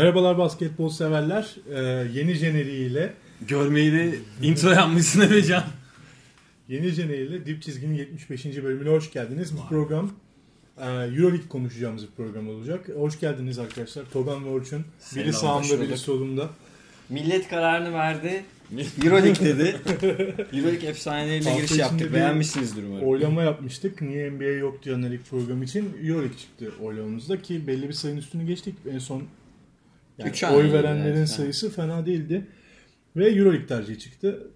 Merhabalar basketbol severler. Ee, yeni jeneriğiyle Görmeyi de intro yapmışsın Ebecan. yeni jeneriğiyle Dip Çizgi'nin 75. bölümüne hoş geldiniz. Bu program e, Euroleague konuşacağımız bir program olacak. Hoş geldiniz arkadaşlar. Togan ve Orçun. Biri sağımda biri solumda. Millet kararını verdi. Euroleague dedi. Euroleague efsaneleriyle giriş yaptık. Beğenmişsinizdir umarım. Oylama yapmıştık. Niye NBA yok jeneriği program için Euroleague çıktı oylamamızda ki belli bir sayının üstünü geçtik. En son yani Üç oy yani, verenlerin evet. sayısı fena değildi. Ve Euroleague tercihi çıktı.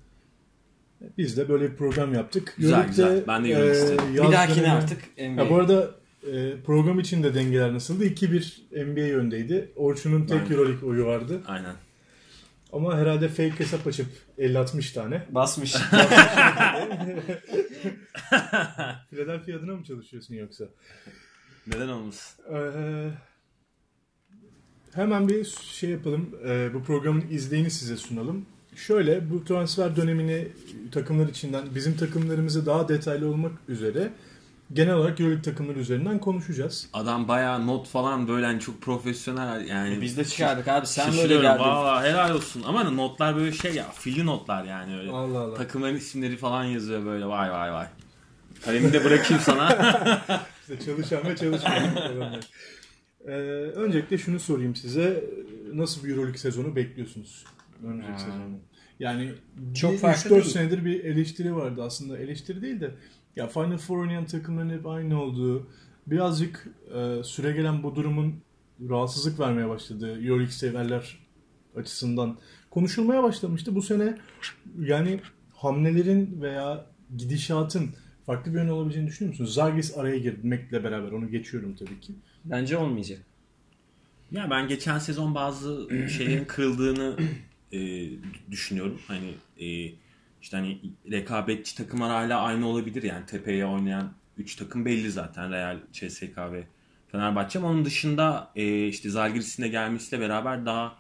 Biz de böyle bir program yaptık. Güzel, Euroleague'de, güzel. Ben de Euroleague e, isterim. yaz Bir dahakine artık NBA. Ya bu arada e, program için de dengeler nasıldı? 2-1 NBA öndeydi. Orçun'un tek Aynen. Euroleague oyu vardı. Aynen. Ama herhalde fake hesap açıp 50-60 tane. Basmış. Philadelphia adına mı çalışıyorsun yoksa? Neden olmasın? Ee, hemen bir şey yapalım. Ee, bu programın izleyini size sunalım. Şöyle bu transfer dönemini takımlar içinden bizim takımlarımızı daha detaylı olmak üzere genel olarak Euroleague takımları üzerinden konuşacağız. Adam bayağı not falan böyle hani çok profesyonel yani. Biz de çıkardık abi. Sen böyle geldin. Valla helal olsun. Ama notlar böyle şey ya filli notlar yani öyle. Allah Allah. Takımların isimleri falan yazıyor böyle vay vay vay. Kalemi de bırakayım sana. İşte çalışan ve çalışmayan. Ee, öncelikle şunu sorayım size. Nasıl bir Euroleague sezonu bekliyorsunuz? Önümüzdeki sezonu. Yani Çok bir farklı 3-4 değil. senedir bir eleştiri vardı aslında. Eleştiri değil de ya Final Four oynayan takımların hep aynı olduğu, birazcık e, süre gelen bu durumun rahatsızlık vermeye başladığı Euroleague severler açısından konuşulmaya başlamıştı. Bu sene yani hamlelerin veya gidişatın farklı bir yön olabileceğini düşünüyor musunuz? Zagis araya girmekle beraber onu geçiyorum tabii ki. Bence olmayacak. ya ben geçen sezon bazı şeylerin kırıldığını e, düşünüyorum. Hani e, işte hani rekabetçi takımlar hala aynı olabilir yani tepeye oynayan 3 takım belli zaten Real, CSK ve Fenerbahçe. Ama onun dışında e, işte Zalgiris'in de gelmesiyle beraber daha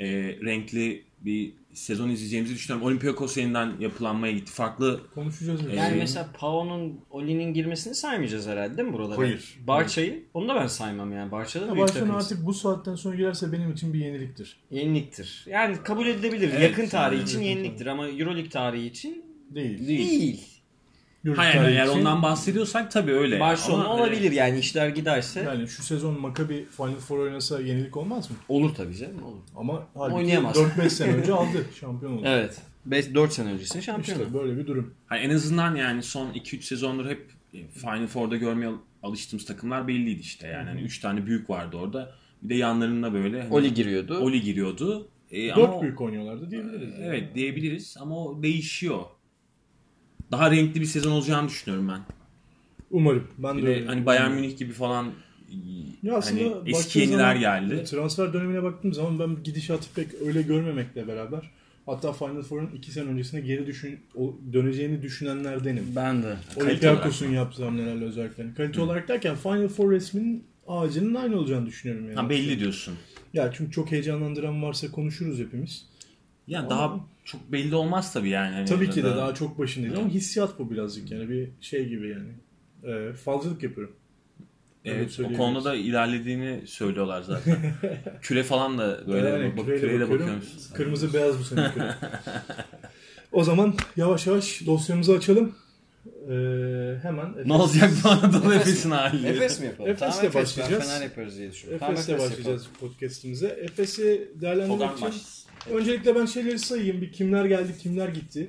e, renkli bir sezon izleyeceğimizi düşünüyorum. Olympiakos yeniden yapılanmaya gitti. Farklı Konuşacağız. Yani Ee, mesela Pao'nun, Oli'nin girmesini saymayacağız herhalde değil mi buralara? Hayır. Barça'yı onu da ben saymam yani. Barça da Ya büyük takım. artık bu saatten sonra girerse benim için bir yeniliktir. Yeniliktir. Yani kabul edilebilir. Evet, Yakın tarihi yani için yeniliktir ama Euroleague tarihi için Değil. değil. değil. Yurt Hayır tarihi eğer için- ondan bahsediyorsak tabii öyle. Barcelona Ama, olabilir yani işler giderse. Yani şu sezon Maccabi Final Four oynasa yenilik olmaz mı? Olur tabii canım olur. Ama halbuki Oynayamaz. 4-5 sene önce aldı. Şampiyon oldu. Evet. 4 sene öncesinde şampiyon. İşte böyle bir durum. Hani en azından yani son 2-3 sezondur hep e, Final Four'da görmeye alıştığımız takımlar belliydi işte. Yani hani 3 tane büyük vardı orada. Bir de yanlarında böyle hani Oli giriyordu. Oli giriyordu. E, 4 ama büyük oynuyorlardı diyebiliriz. Evet diyebiliriz ama o değişiyor. Daha renkli bir sezon olacağını düşünüyorum ben. Umarım. Ben Bir de de öyle. hani Bayern Münih gibi falan Ya aslında hani eski yeniler geldi. Transfer dönemine baktığım zaman ben gidişatı pek öyle görmemekle beraber hatta Final Four'un 2 sene öncesine geri düşün, o- döneceğini düşünenlerdenim. Ben de. Olympiakos'un yaptığı hamlelerle özellikle. Yani Kalite olarak derken Final Four resminin ağacının aynı olacağını düşünüyorum yani. Ha, belli diyorsun. Ya çünkü çok heyecanlandıran varsa konuşuruz hepimiz. Ya Ama- daha çok belli olmaz tabii yani. Hani Tabii ki de daha- daha çok başındaydı ama hissiyat bu birazcık yani bir şey gibi yani. Ee, falcılık yapıyorum. Evet, o konuda da ilerlediğini söylüyorlar zaten. küre falan da böyle Yani bak, küreyle küreyle bakıyorum. bakıyormuş. Kırmızı beyaz bu sene küre. o zaman yavaş yavaş dosyamızı açalım. Ee, hemen Efes, Ne olacak bu Anadolu Efes'in hali? Efes mi yapalım? Efes'le Tamam, Efes. başlayacağız. Ben Fener yaparız diye düşünüyorum. Efes'le Tamam, Efes başlayacağız podcast'imize. Efes'i değerlendirmek için başlasın. Öncelikle ben şeyleri sayayım. Bir kimler geldi, kimler gitti.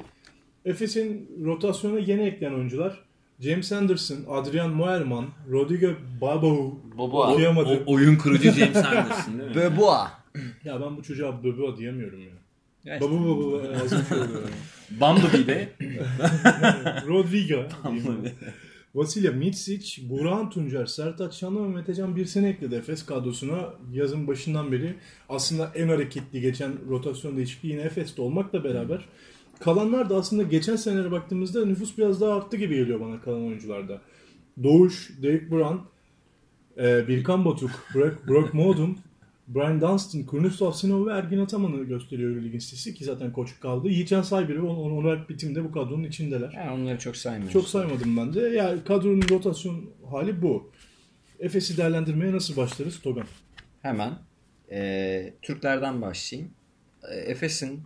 Efes'in rotasyona yeni eklenen oyuncular. James Anderson, Adrian Moerman, Rodrigo Babou. Boboa. Okuyamadım. O, oyun kurucu James Anderson değil mi? Böboa. Ya ben bu çocuğa Babou diyemiyorum ya. Evet. Babu Babu oluyor. Bumblebee'de. Rodrigo. Bumblebee. Vasilya Mitsic, Burhan Tuncer, Sertaç Şanlı ve Metecan bir sene ekledi Efes kadrosuna. Yazın başından beri aslında en hareketli geçen rotasyon değişikliği yine Efes'te olmakla beraber. Kalanlar da aslında geçen senelere baktığımızda nüfus biraz daha arttı gibi geliyor bana kalan oyuncularda. Doğuş, Derek Brown, e, Birkan Batuk, Brock, Brock Modum, Brian Dunstan, Kurnislav Sinov ve Ergin Ataman'ı gösteriyor Euroleague'in sitesi ki zaten koç kaldı. Yiğitcan Saybiri ve On- Onur Bitim de bu kadronun içindeler. Yani onları çok saymıyoruz. Çok saymadım ben de. Yani kadronun rotasyon hali bu. Efes'i değerlendirmeye nasıl başlarız Togan? Hemen. Ee, Türklerden başlayayım. Ee, Efes'in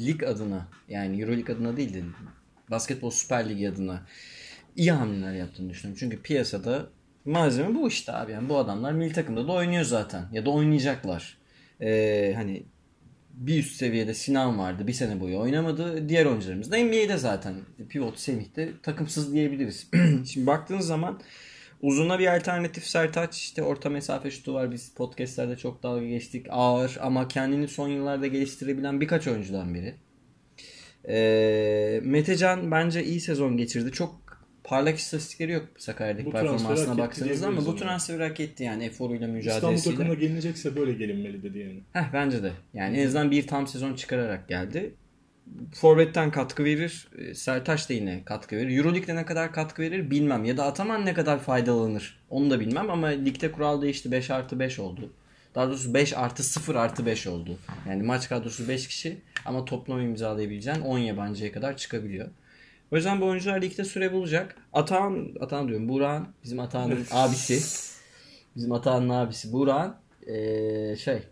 lig adına yani Euroleague adına değil de Basketbol Süper Ligi adına iyi hamleler yaptığını düşünüyorum. Çünkü piyasada malzeme bu işte abi. Yani bu adamlar milli takımda da oynuyor zaten. Ya da oynayacaklar. Ee, hani bir üst seviyede Sinan vardı. Bir sene boyu oynamadı. Diğer oyuncularımız da NBA'de zaten. Pivot Semih de takımsız diyebiliriz. Şimdi baktığınız zaman uzuna bir alternatif Sertaç. işte orta mesafe şutu var. Biz podcastlerde çok dalga geçtik. Ağır ama kendini son yıllarda geliştirebilen birkaç oyuncudan biri. Ee, Metecan bence iyi sezon geçirdi. Çok parlak istatistikleri yok Sakarya'daki Bu performansına baksanız ama bu transferi hak etti yani eforuyla İstanbul mücadelesiyle. takımına gelinecekse böyle gelinmeli dedi yani. Heh, bence de. Yani en azından bir tam sezon çıkararak geldi. Forvet'ten katkı verir. E, Sertaç da yine katkı verir. Euroleague'de ne kadar katkı verir bilmem. Ya da Ataman ne kadar faydalanır onu da bilmem. Ama ligde kural değişti. 5 artı 5 oldu. Daha doğrusu 5 artı 0 artı 5 oldu. Yani maç kadrosu 5 kişi ama toplam imzalayabileceğin 10 yabancıya kadar çıkabiliyor. O yüzden bu oyuncular ligde süre bulacak. Atahan, Atahan diyorum Burak'ın bizim Atahan'ın abisi. Bizim Atahan'ın abisi Burak'ın eee, şey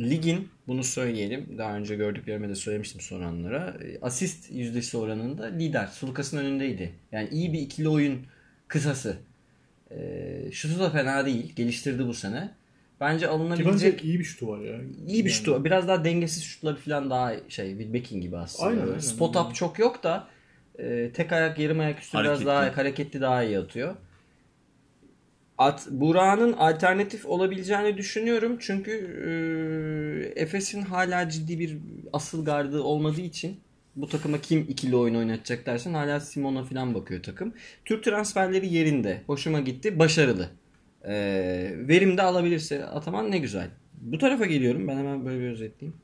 ligin bunu söyleyelim. Daha önce gördüklerime de söylemiştim soranlara. Asist yüzdesi oranında lider. Sulukas'ın önündeydi. Yani iyi bir ikili oyun kısası. E, şutu da fena değil. Geliştirdi bu sene. Bence alınabilecek iyi bir şutu var ya. iyi bir Yani şutu. Biraz daha dengesiz şutları falan daha şey Wilbekin gibi aslında. Aynen, aynen. Spot up çok yok da e, tek ayak yarım ayak üstü biraz Hareketli. daha hareketli daha iyi atıyor. At Burak'ın alternatif olabileceğini düşünüyorum. Çünkü e, Efes'in hala ciddi bir asıl gardı olmadığı için bu takıma kim ikili oyun oynatacak dersen hala Simon'a falan bakıyor takım. Türk transferleri yerinde. Hoşuma gitti. Başarılı. E, verim de alabilirse Ataman ne güzel. Bu tarafa geliyorum. Ben hemen böyle bir özetleyeyim.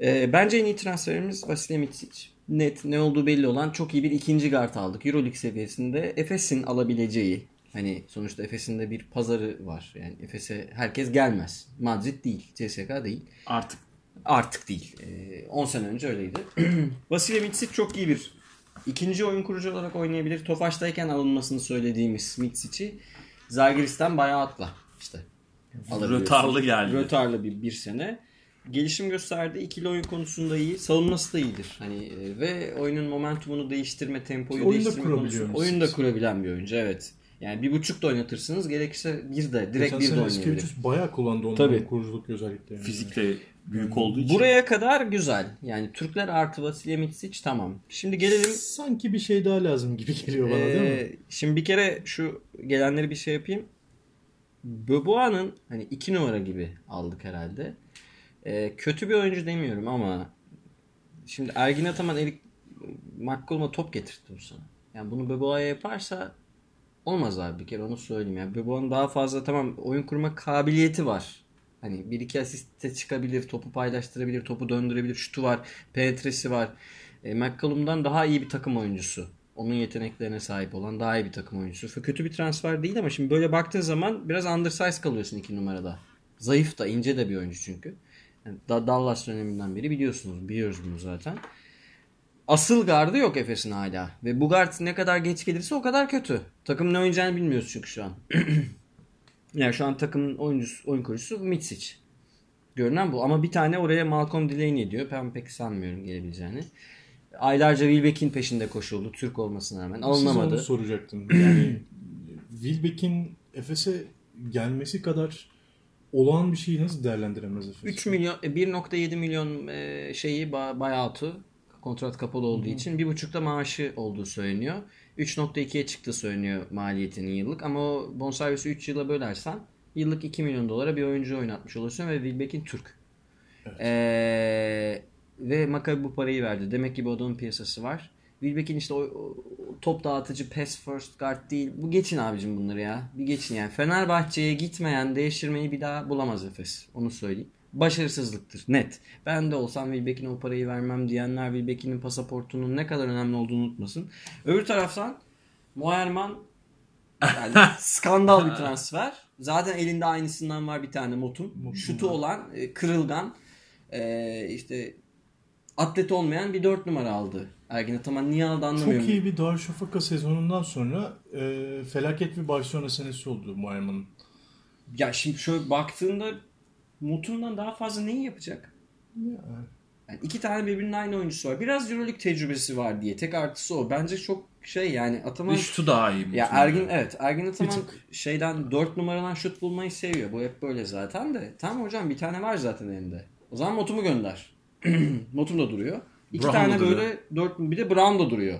E, bence en iyi transferimiz Vasilya Mitsic. Net ne olduğu belli olan çok iyi bir ikinci guard aldık. Euroleague seviyesinde Efes'in alabileceği Hani sonuçta Efes'in de bir pazarı var. Yani Efes'e herkes gelmez. Madrid değil, CSKA değil. Artık Artık değil. Ee, 10 sene önce öyleydi. Vasilya Mitsic çok iyi bir ikinci oyun kurucu olarak oynayabilir. Tofaş'tayken alınmasını söylediğimiz Mitsic'i Zalgiris'ten bayağı atla. İşte. Rötarlı geldi. Rötarlı bir, bir sene. Gelişim gösterdi. İkili oyun konusunda iyi. Savunması da iyidir. Hani e, ve oyunun momentumunu değiştirme, tempoyu Oyun da değiştirme kurabiliyor konusunda. Oyun da kurabilen bir oyuncu evet. Yani bir buçuk da oynatırsınız. Gerekirse bir de. Direkt Geçen bir de oynayabilir. Eskevicius bayağı kullandı onların Tabii. kuruculuk özellikle. Yani. Büyük olduğu için. Buraya kadar güzel. Yani Türkler artı Vasilya Mitsic tamam. Şimdi gelelim Sanki bir şey daha lazım gibi geliyor bana değil mi? Ee, Şimdi bir kere şu gelenleri bir şey yapayım. Böboğa'nın hani iki numara gibi aldık herhalde. Ee, kötü bir oyuncu demiyorum ama şimdi Ergin Ataman Erik McCollum'a top getirtti bu sene. Yani bunu Böboğa'ya yaparsa olmaz abi bir kere onu söyleyeyim. Yani Böboğa'nın daha fazla tamam oyun kurma kabiliyeti var. Hani bir iki asiste çıkabilir, topu paylaştırabilir, topu döndürebilir, şutu var, penetresi var. E, McCollum'dan daha iyi bir takım oyuncusu. Onun yeteneklerine sahip olan daha iyi bir takım oyuncusu. Kötü bir transfer değil ama şimdi böyle baktığın zaman biraz undersize kalıyorsun iki numarada. Zayıf da ince de bir oyuncu çünkü. Yani Da- Dallas döneminden beri biliyorsunuz. Biliyoruz bunu zaten. Asıl gardı yok Efes'in hala. Ve bu gard ne kadar geç gelirse o kadar kötü. Takım ne oynayacağını bilmiyoruz çünkü şu an. yani şu an takımın oyuncusu, oyun kurucusu Mitsic. Görünen bu. Ama bir tane oraya Malcolm Delaney diyor. Ben pek sanmıyorum gelebileceğini. Aylarca Wilbeck'in peşinde koşuldu. Türk olmasına rağmen. Alınamadı. onu soracaktım. Yani Wilbeck'in Efes'e gelmesi kadar olağan bir şeyi nasıl değerlendiremez Efes? 3 milyon, e, 1.7 milyon e, şeyi ba- buyout'u kontrat kapalı olduğu için bir buçukta maaşı olduğu söyleniyor. 3.2'ye çıktı söyleniyor maliyetinin yıllık ama o bonservisi 3 yıla bölersen yıllık 2 milyon dolara bir oyuncu oynatmış olursun ve Wilbeck'in Türk. Ee, ve Maccabi bu parayı verdi. Demek ki bu adamın piyasası var. Wilbeck'in işte o, o- top dağıtıcı pass first guard değil. Bu geçin abicim bunları ya. Bir geçin yani. Fenerbahçe'ye gitmeyen değiştirmeyi bir daha bulamaz Efes. Onu söyleyeyim. Başarısızlıktır. Net. Ben de olsam Wilbeck'ine o parayı vermem diyenler Wilbeck'in pasaportunun ne kadar önemli olduğunu unutmasın. Öbür taraftan Moerman yani skandal bir transfer. Zaten elinde aynısından var bir tane Motun. Motun Şutu var. olan, e, kırılgan, e, işte atlet olmayan bir 4 numara aldı. Ergin Ataman niye aldı anlamıyorum. Çok iyi bir Darüşşafaka sezonundan sonra e, felaket bir Barcelona senesi oldu Muayman'ın. Ya şimdi şöyle baktığında Mutun'dan daha fazla neyi yapacak? Yani. Yani iki tane birbirinin aynı oyuncusu var. Biraz Euroleague tecrübesi var diye. Tek artısı o. Bence çok şey yani Ataman... Şutu daha iyi. Ya. Ergin evet Ergin Ataman şeyden 4 numaradan şut bulmayı seviyor. Bu hep böyle zaten de. Tamam hocam bir tane var zaten elinde. O zaman Motum'u gönder. Motum da duruyor. İki Brown tane duruyor. böyle 4 bir de Brown da duruyor.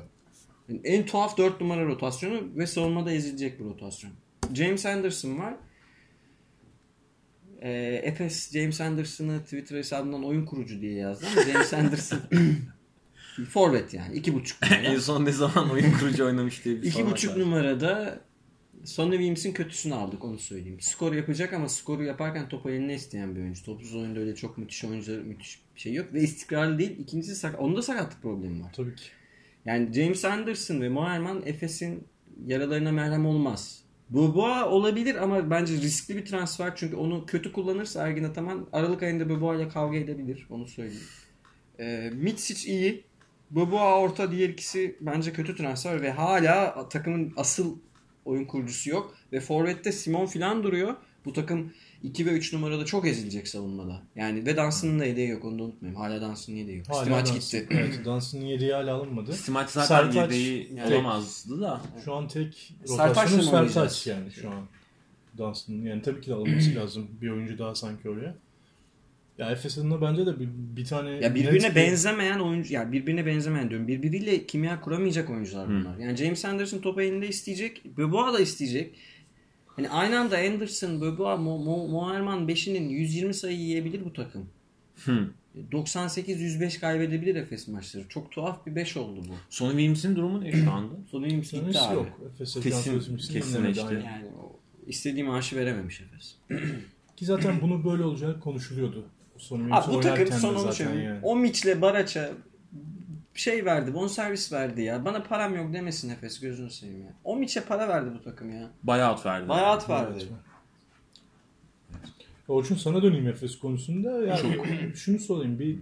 Yani en tuhaf 4 numara rotasyonu ve savunmada ezilecek bir rotasyon. James Anderson var. Ee, Efes James Anderson'ı Twitter hesabından oyun kurucu diye yazdı ama James Anderson forvet yani. iki buçuk numara. en son ne zaman oyun kurucu oynamış diye bir İki buçuk lazım. numarada Sonny Williams'in kötüsünü aldık onu söyleyeyim. Skor yapacak ama skoru yaparken topu eline isteyen bir oyuncu. Topsuz oyunda öyle çok müthiş oyuncular müthiş bir şey yok. Ve istikrarlı değil. İkincisi sak onda sakatlık problemi var. Tabii ki. Yani James Anderson ve Moerman Efes'in yaralarına merhem olmaz. Boboa olabilir ama bence riskli bir transfer. Çünkü onu kötü kullanırsa Ergin Ataman Aralık ayında Boboa ile kavga edebilir. Onu söyleyeyim. Ee, Mitsic iyi. Boboa orta diğer ikisi bence kötü transfer ve hala takımın asıl oyun kurucusu yok. Ve Forvet'te Simon filan duruyor. Bu takım 2 ve 3 numarada çok ezilecek savunmada. Yani ve Dansın'ın da yedeği yok onu da unutmayın. Hala Dansın'ın yedeği yok. Hala Stimaç Dunstan- gitti. Evet, Dunston'ın yediği hala alınmadı. Stimaç zaten Sertaç- yedeği Yani- olamazdı da. Şu an tek rotasyonu mı Sertaç yani şu an. Dunstan'ın yani tabii ki de alınması lazım. Bir oyuncu daha sanki oraya. Ya Efes adına bence de bir, bir tane Ya net birbirine bir- benzemeyen oyuncu ya birbirine benzemeyen diyorum. Birbiriyle kimya kuramayacak oyuncular bunlar. Yani James Anderson topu elinde isteyecek. Böboa da isteyecek. Hani aynı anda Anderson, Böboa, Mo, Mo, Moerman 5'inin 120 sayı yiyebilir bu takım. Hı. 98-105 kaybedebilir Efes maçları. Çok tuhaf bir 5 oldu bu. Sonny Williams'in durumu ne şu anda? Sonu gitti Sanırım abi. yok. Efes'e Kesin- kesinleşti. Yani o istediği maaşı verememiş Efes. Ki zaten bunu böyle olacağı konuşuluyordu. Son Abi bu takım son onu söyleyeyim. O Miç'le Baraç'a şey verdi, bonservis verdi ya. Bana param yok demesin Efes gözünü seveyim ya. O Miç'e para verdi bu takım ya. Buyout verdi. Buyout verdi. Evet. Orçun sana döneyim Efes konusunda. Ya şunu sorayım bir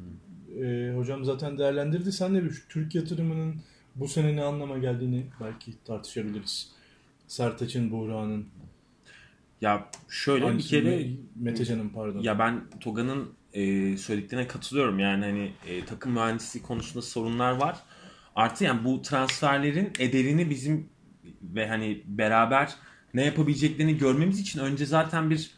e, hocam zaten değerlendirdi. Sen de bir şu Türk yatırımının bu sene ne anlama geldiğini belki tartışabiliriz. Sertaç'ın, Buğra'nın, Ya şöyle bir Aynısını kere Metecan'ın pardon. ya ben Toga'nın e, söylediklerine katılıyorum. Yani hani e, takım mühendisliği konusunda sorunlar var. Artı yani bu transferlerin ederini bizim ve hani beraber ne yapabileceklerini görmemiz için önce zaten bir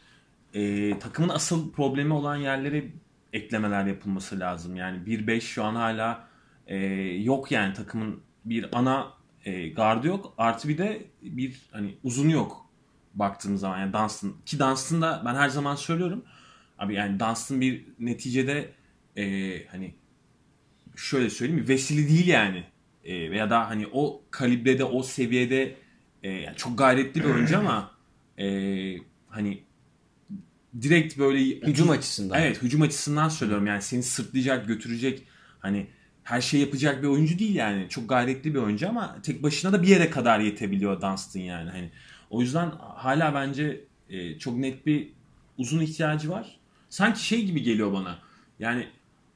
e, takımın asıl problemi olan yerlere eklemeler yapılması lazım. Yani 1-5 şu an hala e, yok yani takımın bir ana e, gardı yok. Artı bir de bir hani uzunu yok baktığımız zaman. Yani Dunstan ki Dunstan da ben her zaman söylüyorum. Abi yani Dunstan bir neticede e, hani şöyle söyleyeyim vesile değil yani. E, veya da hani o kalibrede o seviyede e, yani çok gayretli bir oyuncu ama e, hani direkt böyle Hücum açısından. Evet hücum açısından söylüyorum. Yani seni sırtlayacak götürecek hani her şey yapacak bir oyuncu değil yani. Çok gayretli bir oyuncu ama tek başına da bir yere kadar yetebiliyor Dunstan yani. Hani o yüzden hala bence e, çok net bir uzun ihtiyacı var sanki şey gibi geliyor bana yani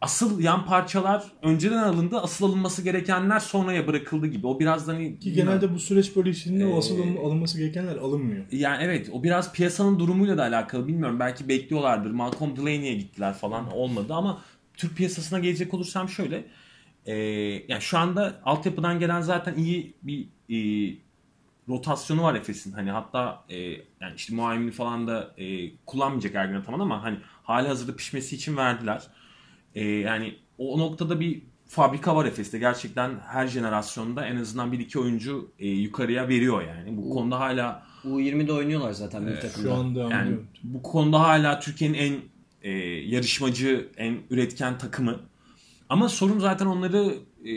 asıl yan parçalar önceden alındı asıl alınması gerekenler sonraya bırakıldı gibi o biraz da hani Ki genelde bu süreç böyle o asıl Ee, alın- alınması gerekenler alınmıyor. yani evet o biraz piyasanın durumuyla da alakalı bilmiyorum. Belki bekliyorlardır. Malcolm Delaney'e gittiler falan olmadı ama Türk piyasasına gelecek olursam şöyle. E, yani şu anda altyapıdan gelen zaten iyi bir e, rotasyonu var Efes'in. Hani hatta e, yani işte Muayyimini falan da e, kullanmayacak Ergin Ataman ama hani hali hazırda pişmesi için verdiler. E, yani o noktada bir fabrika var Efes'te. Gerçekten her jenerasyonda en azından bir iki oyuncu e, yukarıya veriyor yani. Bu konuda hala U20'de oynuyorlar zaten bir takımda. Şu anda yani anlıyorum. bu konuda hala Türkiye'nin en e, yarışmacı, en üretken takımı. Ama sorun zaten onları e,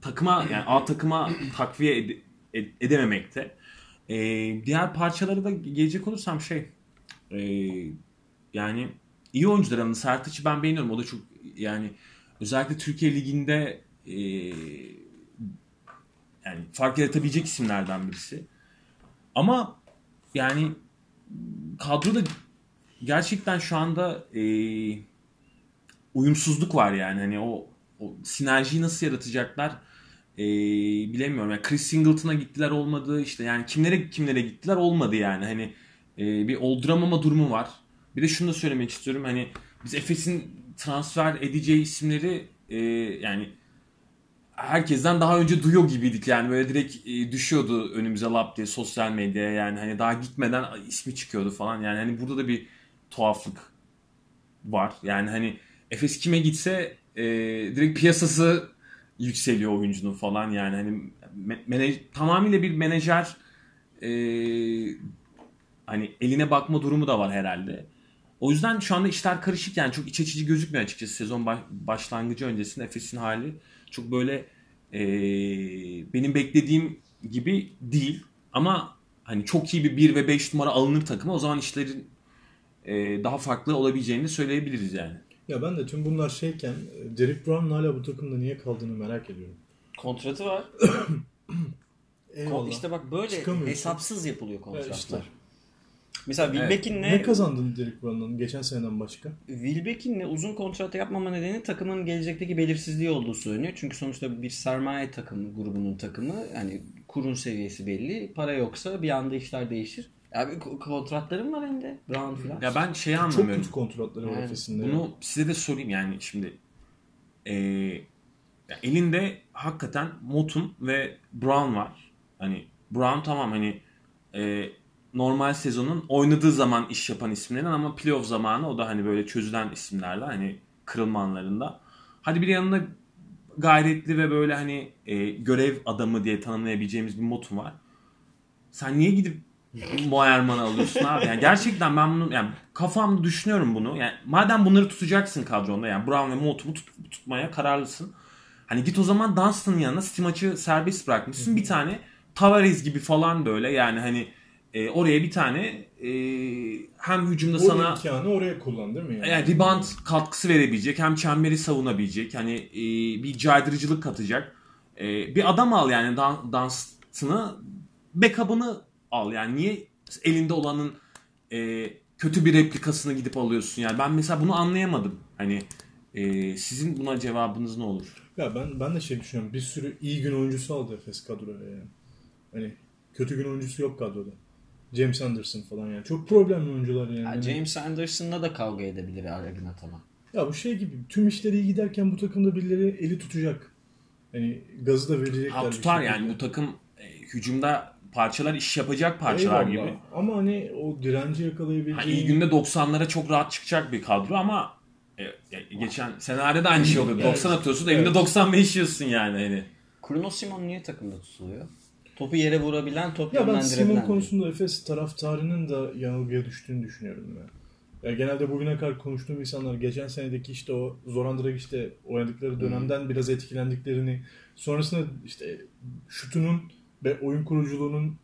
takıma yani A takıma takviye ede- ed- edememekte. E, diğer parçaları da gelecek olursam şey e, yani iyi oyuncular ama Sertaç'ı ben beğeniyorum. O da çok yani özellikle Türkiye Ligi'nde e, yani fark yaratabilecek isimlerden birisi. Ama yani kadroda gerçekten şu anda e, uyumsuzluk var yani. Hani o, o sinerjiyi nasıl yaratacaklar e, bilemiyorum. Yani Chris Singleton'a gittiler olmadı işte yani kimlere kimlere gittiler olmadı yani. Hani e, bir olduramama durumu var. Bir de şunu da söylemek istiyorum. Hani biz Efes'in transfer edeceği isimleri e, yani herkesten daha önce duyuyor gibiydik. Yani böyle direkt e, düşüyordu önümüze lap diye sosyal medyaya. Yani hani daha gitmeden ismi çıkıyordu falan. Yani hani burada da bir tuhaflık var. Yani hani Efes kime gitse e, direkt piyasası yükseliyor oyuncunun falan. Yani hani menej, tamamıyla bir menajer e, hani eline bakma durumu da var herhalde. O yüzden şu anda işler karışık yani çok iç açıcı gözükmüyor açıkçası sezon başlangıcı öncesinde Efes'in hali çok böyle e, benim beklediğim gibi değil ama hani çok iyi bir 1 ve 5 numara alınır takıma o zaman işlerin e, daha farklı olabileceğini söyleyebiliriz yani. Ya ben de tüm bunlar şeyken Derek Brown'un hala bu takımda niye kaldığını merak ediyorum. Kontratı var. Eyvallah. İşte bak böyle hesapsız yapılıyor kontratlar. Evet işte. Mesela Wilbeck'inle... Ne kazandın Derek Brown'dan geçen seneden başka? Wilbeck'inle uzun kontrat yapmama nedeni takımın gelecekteki belirsizliği olduğu söyleniyor. Çünkü sonuçta bir sermaye takımı, grubunun takımı. Yani kurun seviyesi belli. Para yoksa bir anda işler değişir. Abi kontratlarım var elinde. Brown falan. Ya ben şeyi anlamıyorum. Çok kötü kontratları var yani, Bunu size de sorayım yani şimdi. Ee, elinde hakikaten Motum ve Brown var. Hani Brown tamam hani e, normal sezonun oynadığı zaman iş yapan isimlerden ama playoff zamanı o da hani böyle çözülen isimlerden hani kırılma anlarında. Hadi bir yanında gayretli ve böyle hani e, görev adamı diye tanımlayabileceğimiz bir motum var. Sen niye gidip Moerman'ı alıyorsun abi? Yani gerçekten ben bunu yani kafamda düşünüyorum bunu. Yani madem bunları tutacaksın kadronda yani Brown ve Motum'u tut, tutmaya kararlısın. Hani git o zaman Dunstan'ın yanına Stimac'ı serbest bırakmışsın. Bir tane Tavares gibi falan böyle yani hani e, oraya bir tane e, hem hücumda o sana imkanı oraya kullan değil mi? Yani, yani rebound katkısı verebilecek hem çemberi savunabilecek hani e, bir caydırıcılık katacak e, bir adam al yani dan, dansını backup'ını al yani niye elinde olanın e, kötü bir replikasını gidip alıyorsun yani ben mesela bunu anlayamadım hani e, sizin buna cevabınız ne olur? Ya ben ben de şey düşünüyorum bir sürü iyi gün oyuncusu aldı Efes kadroya yani. Hani kötü gün oyuncusu yok kadroda. James Anderson falan yani. Çok problemli oyuncular yani. Ya James Anderson'la da kavga edebilir Aragin Ataman. Ya bu şey gibi tüm işleri iyi giderken bu takımda birileri eli tutacak. Hani gazı da verecekler. Ha, tutar yani bu takım e, hücumda parçalar iş yapacak parçalar Eyvallah. gibi. Ama hani o direnci yakalayabileceği... Hani iyi günde 90'lara çok rahat çıkacak bir kadro ama e, e, geçen senaryoda aynı şey oluyor. 90 atıyorsun da evet. evinde 95 yiyorsun yani. Hani. Bruno Simon niye takımda tutuluyor? Topu yere vurabilen, top ya ben Simon konusunda Efes taraftarının da yanılgıya düştüğünü düşünüyorum ya. Ya genelde bugüne kadar konuştuğum insanlar geçen senedeki işte o Zoran Dragic'te oynadıkları dönemden biraz etkilendiklerini sonrasında işte şutunun ve oyun kuruculuğunun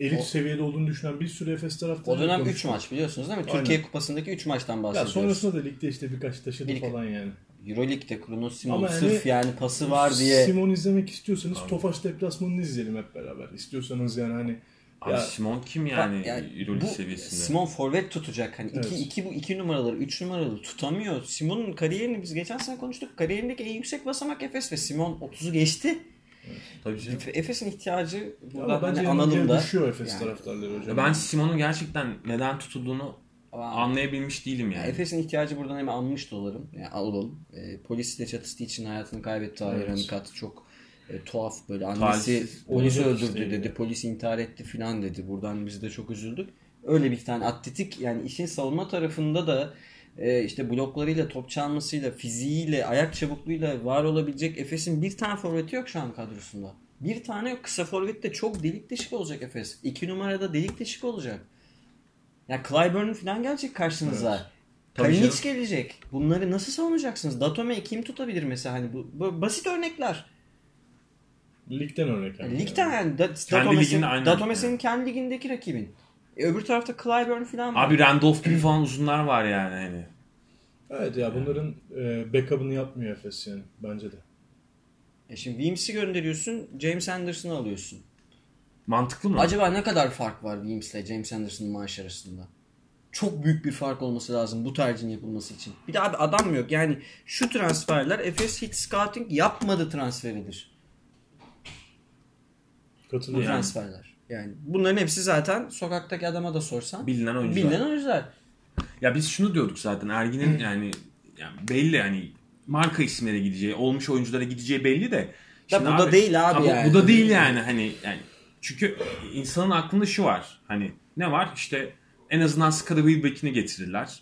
elit o, seviyede olduğunu düşünen bir sürü Efes taraftarı. O dönem 3 maç biliyorsunuz değil mi? Aynen. Türkiye Kupası'ndaki 3 maçtan bahsediyoruz. Ya sonrasında da ligde işte birkaç taşıdı bir, falan yani. Euroleague'de Kronos Simon Ama sırf yani, yani pası var diye. Simon izlemek istiyorsanız Abi. Tofaş deplasmanını izleyelim hep beraber. İstiyorsanız yani hani Abi ya, Simon kim yani, yani Euroleague seviyesinde? Simon forvet tutacak. Hani evet. iki, iki, bu iki numaraları, üç numaraları tutamıyor. Simon'un kariyerini biz geçen sene konuştuk. Kariyerindeki en yüksek basamak Efes ve Simon 30'u geçti. Evet, tabii canım. Efes'in ihtiyacı burada hani analım da. düşüyor Efes yani. taraftarları hocam. Ben Simon'un gerçekten neden tutulduğunu anlayabilmiş değilim yani. Efes'in ihtiyacı buradan hemen almış dolarım. Yani alalım. E, polisle çatıştığı için hayatını kaybetti Tahir evet. Hanikat. Çok e, tuhaf böyle. Annesi Talsiz, polisi öldürdü işte dedi. Polis intihar etti filan dedi. Buradan biz de çok üzüldük. Öyle bir tane atletik yani işin savunma tarafında da e, işte bloklarıyla, top çalmasıyla, fiziğiyle, ayak çabukluğuyla var olabilecek Efes'in bir tane forveti yok şu an kadrosunda. Bir tane yok. Kısa forvet de çok delik deşik olacak Efes. İki numarada delik deşik olacak. Ya Clyburn falan gelecek karşınıza. Evet. Kalinic gelecek. Bunları nasıl savunacaksınız? Datome kim tutabilir mesela hani bu, bu basit örnekler. Ligden örnek. Yani. Ligden yani. Da, Datome, senin, Datome senin kendi ligindeki rakibin. E, öbür tarafta Clyburn falan var. Abi Randolph gibi falan uzunlar var yani. Hani. Evet ya bunların e, backup'ını yapmıyor Efes yani bence de. E şimdi Wims'i gönderiyorsun, James Anderson'ı alıyorsun. Mantıklı mı? Acaba ne kadar fark var Williams ile James Anderson'ın maaş arasında? Çok büyük bir fark olması lazım bu tercihin yapılması için. Bir de abi adam yok. Yani şu transferler Efes hiç scouting yapmadı transferidir. Bu transferler. Yani bunların hepsi zaten sokaktaki adama da sorsan bilinen oyuncular. Bilinen oyuncular. Ya biz şunu diyorduk zaten Ergin'in yani, yani belli yani marka isimlere gideceği, olmuş oyunculara gideceği belli de. Ya bu da değil abi Ha, bu- yani. Bu da değil yani hani yani çünkü insanın aklında şu var. Hani ne var? İşte en azından Skada Wilbeck'ini getirirler.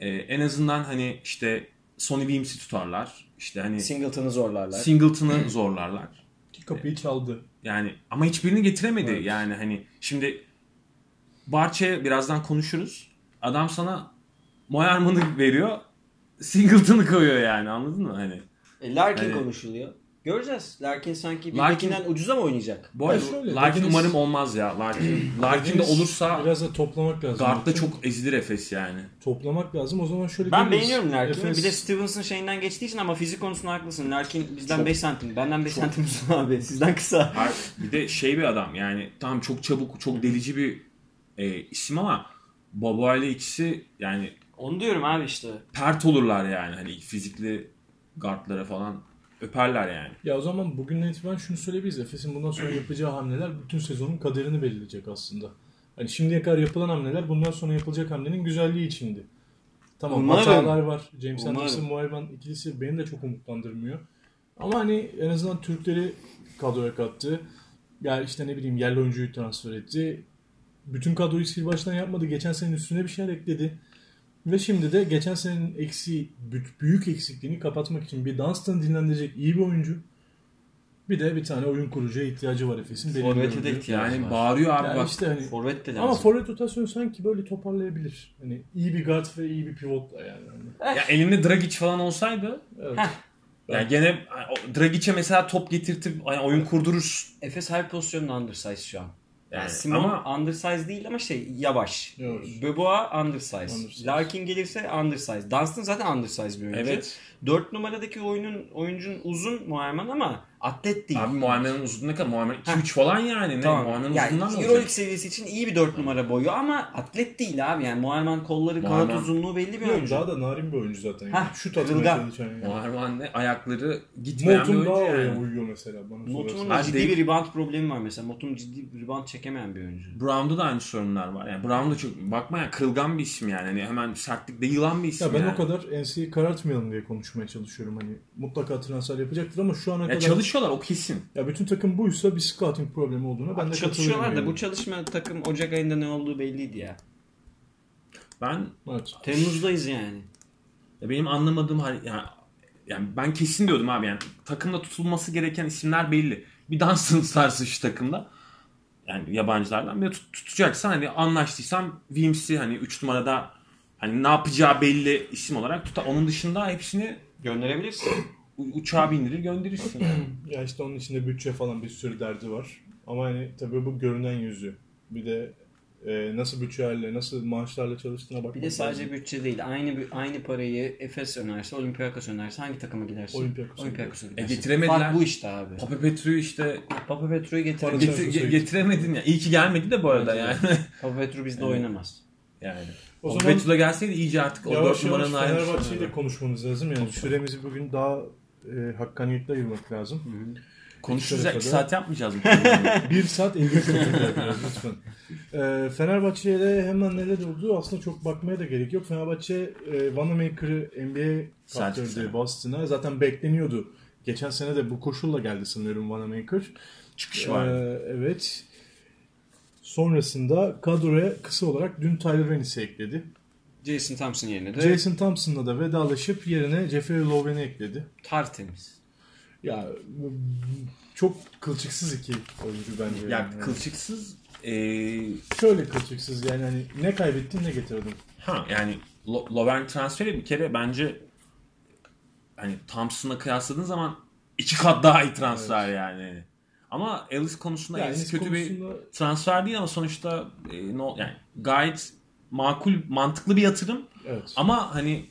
Ee, en azından hani işte Sony Williams'i tutarlar. İşte hani Singleton'ı zorlarlar. Singleton'ı zorlarlar. Ki kapıyı çaldı. Yani ama hiçbirini getiremedi. Evet. Yani hani şimdi Barça'ya birazdan konuşuruz. Adam sana Moerman'ı veriyor. Singleton'ı koyuyor yani anladın mı? Hani E, Larkin Hani- konuşuluyor. Göreceğiz. Larkin sanki bir Larkin- bekinden ucuza mı oynayacak? bu arada şöyle, Larkin dediniz- umarım olmaz ya. Larkin, Larkin de olursa biraz da toplamak lazım. guardda çok ezilir Efes yani. toplamak lazım. O zaman şöyle Ben geliriz. beğeniyorum Larkin'i. Efes- Bir de Stevenson şeyinden geçtiği için ama fizik konusunda haklısın. Larkin bizden 5 santim. Benden 5 santim uzun abi. Sizden kısa. Bir de şey bir adam yani tamam çok çabuk çok delici bir e, isim ama Baba ile ikisi yani Onu diyorum abi işte. pert olurlar yani hani fizikli guardlara falan öperler yani. Ya o zaman bugünden itibaren şunu söyleyebiliriz. Efes'in bundan sonra yapacağı hamleler bütün sezonun kaderini belirleyecek aslında. Hani şimdiye kadar yapılan hamleler bundan sonra yapılacak hamlenin güzelliği içindi. Tamam Umarım. hatalar var. James Umarım. Anderson, Moerman ikilisi beni de çok umutlandırmıyor. Ama hani en azından Türkleri kadroya kattı. Ya işte ne bileyim yerli oyuncuyu transfer etti. Bütün kadroyu sil baştan yapmadı. Geçen senenin üstüne bir şeyler ekledi. Ve şimdi de geçen senenin eksi büyük eksikliğini kapatmak için bir Dunstan'ı dinlendirecek iyi bir oyuncu. Bir de bir tane oyun kurucuya ihtiyacı var Efes'in. Forvet'e de ihtiyacı Yani var. bağırıyor abi Ya bak. işte hani Forvet de lazım. ama forvet rotasyonu sanki böyle toparlayabilir. Hani iyi bir guard ve iyi bir pivotla yani. Hani, Ya elinde Dragic falan olsaydı evet. Heh. yani gene Dragic'e mesela top getirtip hani oyun kurdurur. Efes her pozisyonda undersize şu an. Yani Simon ama undersize değil ama şey yavaş. Yavaş. Böboa undersize. Undersize. Larkin gelirse undersize. Dunstan zaten undersize bir oyuncu. evet 4 numaradaki oyunun oyuncunun uzun Muayman ama atlet değil. abi Muammer'in uzunluğu ne kadar? Muammer 2-3 falan yani. Ne? Tamam. Muammer'in Yani uzunluğundan mı Euroleague olacak? seviyesi için iyi bir 4 numara boyu ama atlet değil abi. Yani Muayman kolları, Muayman- kanat uzunluğu belli bir Yok, oyuncu. daha da narin bir oyuncu zaten. Yani. Hah, Şut atmaya çalışan yani. Muammer ne? Ayakları gitmeyen bir Motum daha oyuncu yani. uyuyor mesela bana Motum'un ciddi değil. bir rebound problemi var mesela. Motum ciddi bir rebound çekemeyen bir oyuncu. Brown'da da aynı sorunlar var. Yani Brown da çok bakma ya kırılgan bir isim yani. Hani hemen sertlikte yılan bir isim Ya ben yani. o kadar NC'yi karartmayalım diye konuşmaya çalışıyorum. Hani mutlaka transfer yapacaktır ama şu ana Ya kadar çalışıyorlar o kesin. ya bütün takım buysa bir scouting problemi olduğuna ben de Çalışıyorlar da bu çalışma takım Ocak ayında ne olduğu belliydi ya. Ben Evet. Temmuz'dayız yani. ya benim anlamadığım hani yani, yani ben kesin diyordum abi yani takımda tutulması gereken isimler belli. Bir Dunstan sarsı şu takımda. Yani yabancılardan bir tut, tutacaksan hani anlaştıysan Williams'i hani 3 numarada hani ne yapacağı belli isim olarak tutar. Onun dışında hepsini Gönderebilirsin. Uçağa bindirir gönderirsin. yani. Ya işte onun içinde bütçe falan bir sürü derdi var. Ama hani tabii bu görünen yüzü. Bir de e, nasıl bütçelerle, nasıl maaşlarla çalıştığına bakmak Bir de sadece lazım. bütçe değil. Aynı aynı parayı Efes önerse, Olympiakos önerse hangi takıma gidersin? Olympiakos'a Olympiakos'a E gidersin. getiremediler. Fark bu işte abi. Papa Petru'yu işte Papa Petro'yu Para getirebilir. Getir- getir, ge- getiremedin ya. İyi ki gelmedi de bu arada yani. Papa Petro bizde Evet. oynamaz. yani. O O zaman Petru da gelseydi iyice artık o Yavaş 4 yavaş numaranın ayrı Fenerbahçe'yi de konuşmamız lazım. Yani süremizi bugün daha e, hakkaniyetle ayırmak lazım. Konuşuruz ya. İki 2 tarafa saat yapmayacağız? 1 saat 50 dakika biraz lütfen. E, Fenerbahçe'de hemen neler oldu aslında çok bakmaya da gerek yok. Fenerbahçe e, Wanamaker'ı NBA kaptırdı. Boston'a. Zaten bekleniyordu. Geçen sene de bu koşulla geldi sanıyorum Wanamaker. Çıkış var. Ee, evet. Sonrasında kadroya kısa olarak dün Tyler Rennis'i ekledi. Jason Thompson yerine de Jason Thompson'la da vedalaşıp yerine Jeffrey Loven'i ekledi. tertemiz. Ya çok kılçıksız iki oyuncu bence. Ya yani. kılçıksız e, Şöyle kılçıksız yani hani ne kaybettin ne getirdin. ha yani Lo- Lovren transferi bir kere bence hani Thompson'la kıyasladığın zaman iki kat daha iyi transfer yani. Ama Ellis konusunda Yani Ellis kötü bir konusunda- transfer değil ama sonuçta e, no, yani gayet makul, mantıklı bir yatırım Evet. ama hani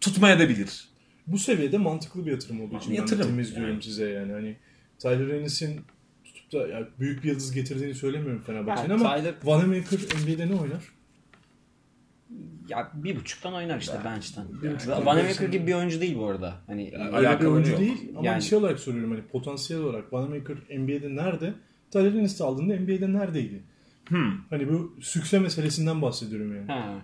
tutmaya da bilir. Bu seviyede mantıklı bir yatırım olduğu için Yatırım, ben temiz diyorum yani. size yani. Hani Tyler Rennis'in tutup da ya büyük bir yıldız getirdiğini söylemiyorum Fenerbahçe'nin Yani ama Tyler- Wanamaker NBA'de ne oynar? Ya bir buçuktan oynar işte bench'ten. Bir buçuktan Vanamaker bench'ten. gibi bir oyuncu değil bu arada. Hani Öyle bir oyuncu yok. değil ama Yani- şey olarak soruyorum hani potansiyel olarak Wanamaker NBA'de nerede? Tyler Ennis'i aldığında NBA'de neredeydi? Hmm. Hani bu sükse meselesinden bahsediyorum yani. ha.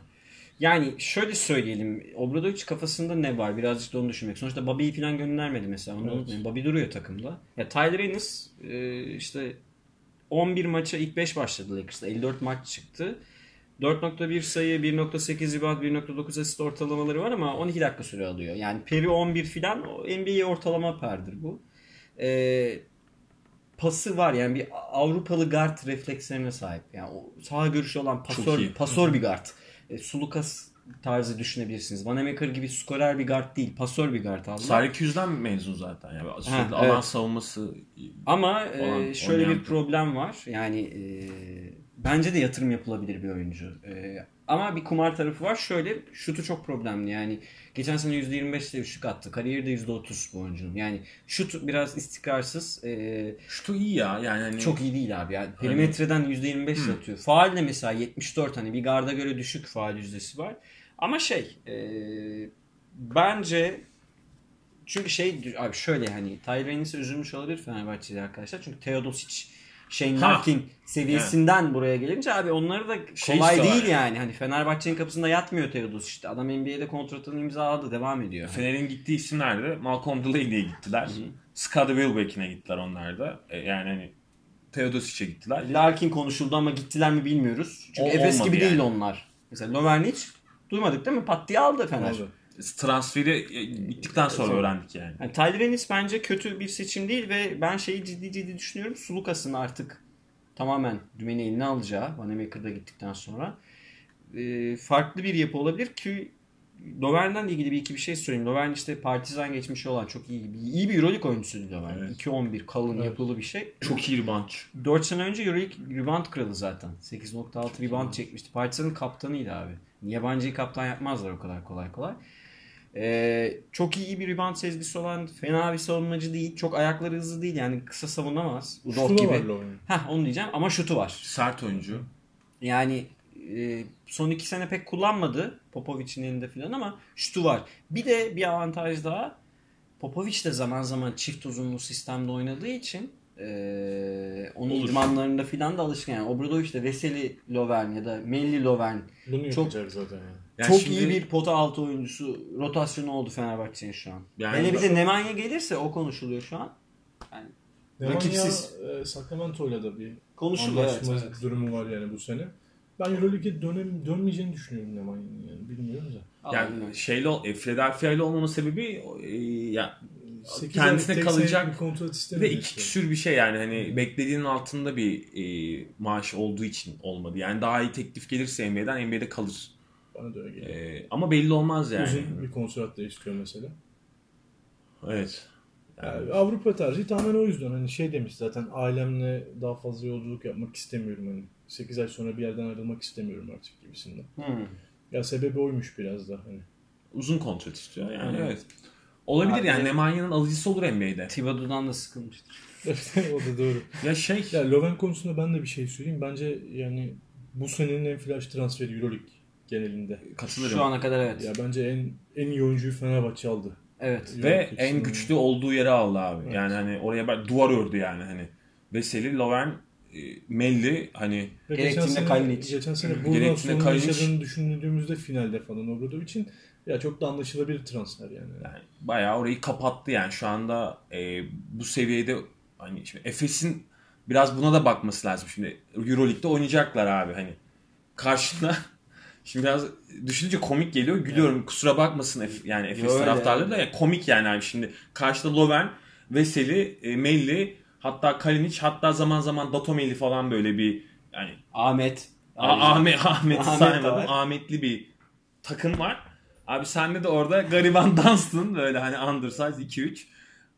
Yani şöyle söyleyelim. Obradovic kafasında ne var? Birazcık da onu düşünmek. Sonuçta Bobby'yi falan göndermedi mesela. Onu Evet. unutmayın. Bobby duruyor takımda. Ya Tyler Ennis e, işte 11 maça ilk 5 başladı Lakers'ta. 54 maç çıktı. 4.1 sayı, 1.8 rebound, 1.9 asist ortalamaları var ama 12 dakika süre alıyor. Yani peri 11 filan NBA ortalama perdir bu. Ee, pası var yani bir Avrupalı guard reflekslerine sahip. Yani o sağ görüşü olan pasör, pasör bir guard. E, Sulukas tarzı düşünebilirsiniz. Vanamaker gibi skorer bir guard değil, pasör bir guard aldılar. Syracuse'den mezun zaten. Yani sürekli Ha, alan evet. savunması Ama e, şöyle bir problem var. Yani e, bence de yatırım yapılabilir bir oyuncu. E, ama bir kumar tarafı var. Şöyle şutu çok problemli. Yani geçen sene %25 ile üçlük attı. Kariyerde %30 bu oyuncunun. Yani şut biraz istikrarsız. E, şutu iyi ya. Yani hani çok iyi değil abi. Yani perimetreden %25 ile atıyor. Faal de mesela 74 hani bir garda göre düşük faal yüzdesi var. Ama şey e, bence çünkü şey abi şöyle hani Tyler üzülmüş olabilir Fenerbahçeli arkadaşlar. Çünkü Teodosic Shane Ha. Larkin seviyesinden buraya gelince abi onları da Şey kolay istiyorlar değil yani. yani. Hani Fenerbahçe'nin kapısında yatmıyor Teodosic işte. Adam NBA'de kontratını imzaladı devam ediyor. Fener'in gittiği isimler de Malcolm Delaney'e gittiler. Scottie Wilbeck'ine gittiler onlar da. E, yani hani Teodosic'e gittiler. Larkin konuşuldu ama gittiler mi bilmiyoruz. Çünkü O Efes gibi değil yani. onlar. Mesela Lovernic duymadık değil mi? Pat diye aldı Fener. Aldı. Transferi e, bittikten sonra öğrendik yani. Yani Tyler Ennis bence kötü bir seçim değil ve ben şeyi ciddi ciddi düşünüyorum. Sulukas'ın artık tamamen dümeni eline alacağı Vanamaker'da gittikten sonra e, farklı bir yapı olabilir ki Lovern'den ilgili bir iki bir şey söyleyeyim. Lovern işte Partizan geçmişi olan çok iyi, iyi bir Euroleague oyuncusuydu Lovern. Evet. 2-11 kalın Evet. yapılı bir şey. Çok iyi rebound. 4 sene önce Euroleague rebound kralı zaten. 8.6 rebound çekmişti. Partizan'ın kaptanıydı abi. Yabancıyı kaptan yapmazlar o kadar kolay kolay. Ee, çok iyi bir rebound sezgisi olan fena bir savunmacı değil. Çok ayakları hızlı değil yani kısa savunamaz. Udok var gibi. Lovren. Heh, onu diyeceğim ama şutu var. Sert oyuncu. Yani e, son iki sene pek kullanmadı Popovic'in elinde falan ama şutu var. Bir de bir avantaj daha Popovic de zaman zaman çift uzunlu sistemde oynadığı için e, onun Olur. idmanlarında filan da alışkın. Yani Obradovic de Veseli Lovern ya da Melli Lovern Bunu Çok- yapacak zaten yani. Yani çok şimdi- iyi bir pota altı oyuncusu rotasyonu oldu Fenerbahçe'nin şu an. Yani Hele bir bak- de Nemanja gelirse o konuşuluyor şu an. Nemanja Rakipsiz. e, Sacramento'yla da bir Konuşuluyor evet, anlaşma evet. durumu var yani bu sene. Ben Euroleague'e dönem, dönmeyeceğini düşünüyorum Nemanya'nın yani bilmiyorum da. Vallahi Yani bilmiyorum. şeyle e, Philadelphia ile olmama sebebi e, ya Kendisine kalacak bir kontrat istemiyor de iki işte. küsür bir şey yani hani beklediğinin altında bir e, maaş olduğu için olmadı. Yani daha iyi teklif gelirse NBA'den NBA'de kalır. Bana da öyle geliyor. E, ama belli olmaz yani. Uzun bir kontrat da istiyor mesela. Evet. Yani Avrupa tercihi tamamen o yüzden. Hani şey demiş zaten ailemle daha fazla yolculuk yapmak istemiyorum. Hani 8 ay sonra bir yerden ayrılmak istemiyorum artık gibisinden. Hmm. Ya sebebi oymuş biraz da hani. Uzun kontrat istiyor yani Hı. evet. Olabilir Abi- yani Nemanya'nın alıcısı olur NBA'de. Thibodeau'dan da sıkılmıştır. o da doğru. Ya şey Ya Loven konusunda ben de bir şey söyleyeyim. Bence yani bu senenin en flash transferi Euroleague genelinde. katılırım. Şu ana kadar evet. Ya bence en en iyi oyuncuyu Fenerbahçe aldı. Evet. Ve Euroleague en güçlü olduğu yere aldı abi. Evet. Yani hani oraya bak duvar ördü yani hani. Veseli, Lovern, e, Melli hani Ve Gerektiğinde geçen sene, Kalinic. geçen sene buradan Kalinic. yaşadığını düşündüğümüzde finalde falan Obradovic'in ya çok da anlaşılabilir transfer yani. yani bayağı orayı kapattı yani şu anda e, bu seviyede hani şimdi Efes'in biraz buna da bakması lazım şimdi Euroleague'de oynayacaklar abi hani karşına şimdi biraz düşününce komik geliyor gülüyorum kusura bakmasın Efe- yani Efes taraftarları da abi. ya komik yani abi şimdi karşıda Loven, Veseli, e, Melli hatta Kalinic hatta zaman zaman Datomeli falan böyle bir yani Ahmet. A- Ahmet Ahmet. Ahmetli bir takım var. Abi sende de orada gariban dansın böyle hani undersize 2-3.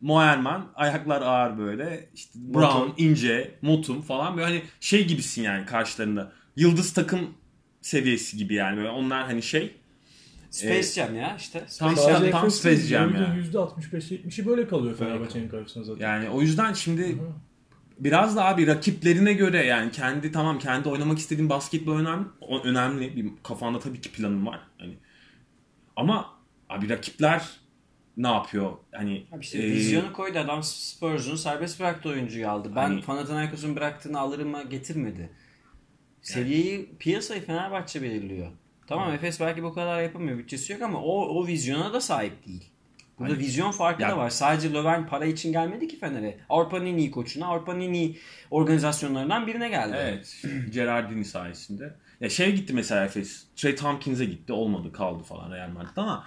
Moerman ayaklar ağır böyle. İşte Brown, Motum. ince, Motum falan böyle hani şey gibisin yani karşılarında. Yıldız takım seviyesi gibi yani böyle onlar hani şey. Space Ee, Jam ya işte. Tam, Space Jam. Sadece tam Space Jam yani. %65-70'i böyle kalıyor Fenerbahçe'nin karşısında zaten. Yani o yüzden şimdi Hı. biraz da abi rakiplerine göre yani kendi tamam kendi oynamak istediğin basketbol önemli, o önemli bir kafanda tabii ki planın var. Hani ama abi rakipler ne yapıyor? Hani Abi işte e, vizyonu koydu adam Spurs'un serbest bıraktı oyuncuyu aldı. Ben Hani- Panathinaikos'un bıraktığını alırıma getirmedi. Seviyeyi, piyasayı Fenerbahçe belirliyor. Tamam Efes belki bu kadar yapamıyor. Bütçesi yok ama o, o vizyona da sahip değil. Burada hani, vizyon farkı ya, da var. Sadece Löwen para için gelmedi ki Fener'e. Avrupa'nın en iyi koçuna, Avrupa'nın en iyi organizasyonlarından birine geldi. Evet. Gerardini sayesinde. Ya şey gitti mesela Efes. Trey Tompkins'e gitti. Olmadı kaldı falan Real Madrid'de ama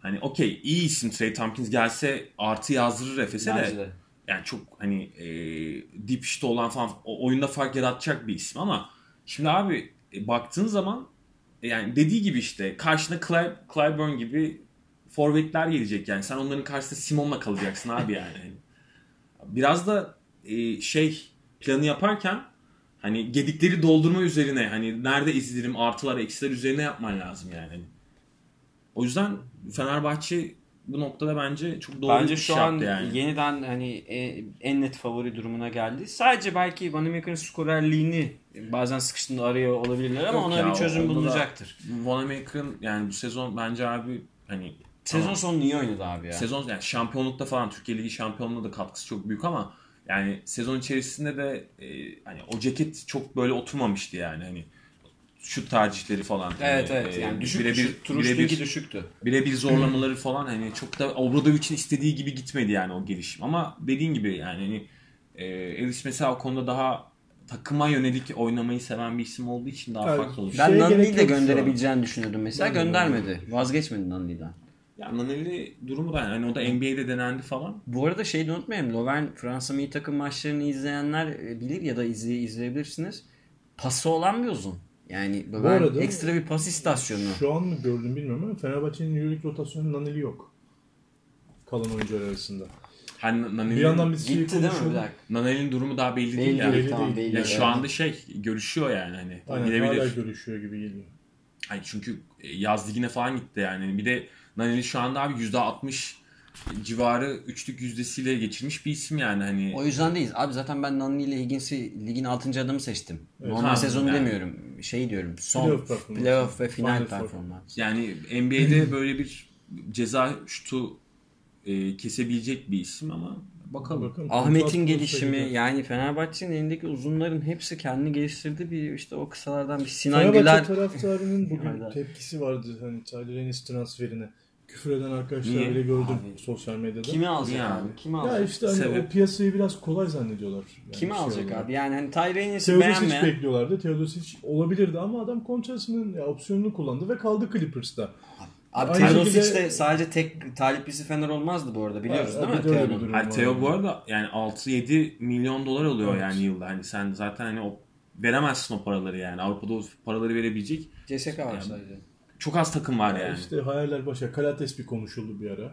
hani okey iyi isim Trey Tompkins gelse artı yazdırır Efes'e de. de. Yani çok hani e, dip işte olan falan o, oyunda fark yaratacak bir isim ama şimdi abi e, baktığın zaman e, yani dediği gibi işte karşına Cly, Clyburn gibi forvetler gelecek yani. Sen onların karşısında Simon'la kalacaksın abi yani. Biraz da e, şey planı yaparken hani gedikleri doldurma üzerine hani nerede izlerim artılar eksiler üzerine yapman lazım yani. O yüzden Fenerbahçe bu noktada bence çok doğru bence bir şu an yani. yeniden hani e, en net favori durumuna geldi. Sadece belki Vanamaker'ın skorerliğini bazen sıkıştığında arıyor olabilirler ama Yok ona ya, bir çözüm bulunacaktır. Vanamaker'ın yani bu sezon bence abi hani Sezon tamam. sonu niye oynadı abi ya? Sezon yani şampiyonlukta falan Türkiye Ligi şampiyonluğunda da katkısı çok büyük ama yani sezon içerisinde de e, hani o ceket çok böyle oturmamıştı yani hani şut tercihleri falan. Evet hani, evet. E, yani düşük bire bir, bire düşüktü. Birebir zorlamaları falan hani çok da Obradovic'in istediği gibi gitmedi yani o gelişim. Ama dediğin gibi yani hani e, Elis mesela o konuda daha takıma yönelik oynamayı seven bir isim olduğu için daha evet, farklı olur. Ben Nani'yi de gönderebileceğini düşünüyordum mesela. Ben göndermedi. Vazgeçmedi Nani'den. Ya Naneli durumu da yani o da NBA'de denendi falan. Bu arada şeyi de unutmayalım. Loven Fransa milli takım maçlarını izleyenler e, bilir ya da izley izleyebilirsiniz. Pası olan bir uzun. Yani Loven arada, ekstra bir pas istasyonu. Şu an mı gördüm bilmiyorum ama Fenerbahçe'nin Euroleague rotasyonu Naneli yok. Kalan oyuncular arasında. Hani Naneli bir yandan biz şey gitti değil mi? Naneli'nin durumu daha belli, belli değil yani. Belli, tamam, belli. Ya şu anda şey görüşüyor yani hani. Aynen, gidebilir. hala görüşüyor gibi geliyor. Hani çünkü yaz ligine falan gitti yani. Bir de Naneli şu anda abi %60 civarı üçlük yüzdesiyle geçirmiş bir isim yani hani. O yüzden değiliz. Abi zaten ben Nani ile Higgins'i ligin 6. adamı seçtim. Evet. Normal ha, sezonu yani. demiyorum. Şey diyorum. Son playoff, playoff ve final, performans. Yani NBA'de böyle bir ceza şutu e, kesebilecek bir isim ama bakalım. bakalım. Ahmet'in gelişimi yani Fenerbahçe'nin elindeki uzunların hepsi kendini geliştirdi bir işte o kısalardan bir Sinan Fenerbahçe Güler. taraftarının bugün tepkisi vardı hani Tyler Ennis transferine küfür eden arkadaşlar Niye? bile gördüm abi, sosyal medyada. Kimi alacak yani. abi? Kimi alacak? Ya işte hani Sebep. o piyasayı biraz kolay zannediyorlar. Yani Kimi şey alacak olarak. abi? Yani hani beğenmeyen. Teodosic bekliyorlardı. Teodosic olabilirdi ama adam kontrasının opsiyonunu kullandı ve kaldı Clippers'ta. Abi Teodosic şekilde... de sadece tek taliplisi Fener olmazdı bu arada biliyoruz evet, değil mi? Teo'nun. Hayır, Teo bu arada yani 6-7 milyon dolar alıyor evet. yani yılda. Hani sen zaten hani o veremezsin o paraları yani. Avrupa'da o paraları verebilecek. CSK var yani, sadece. Çok az takım var yani. İşte hayaller başa. Kalates bir konuşuldu bir ara.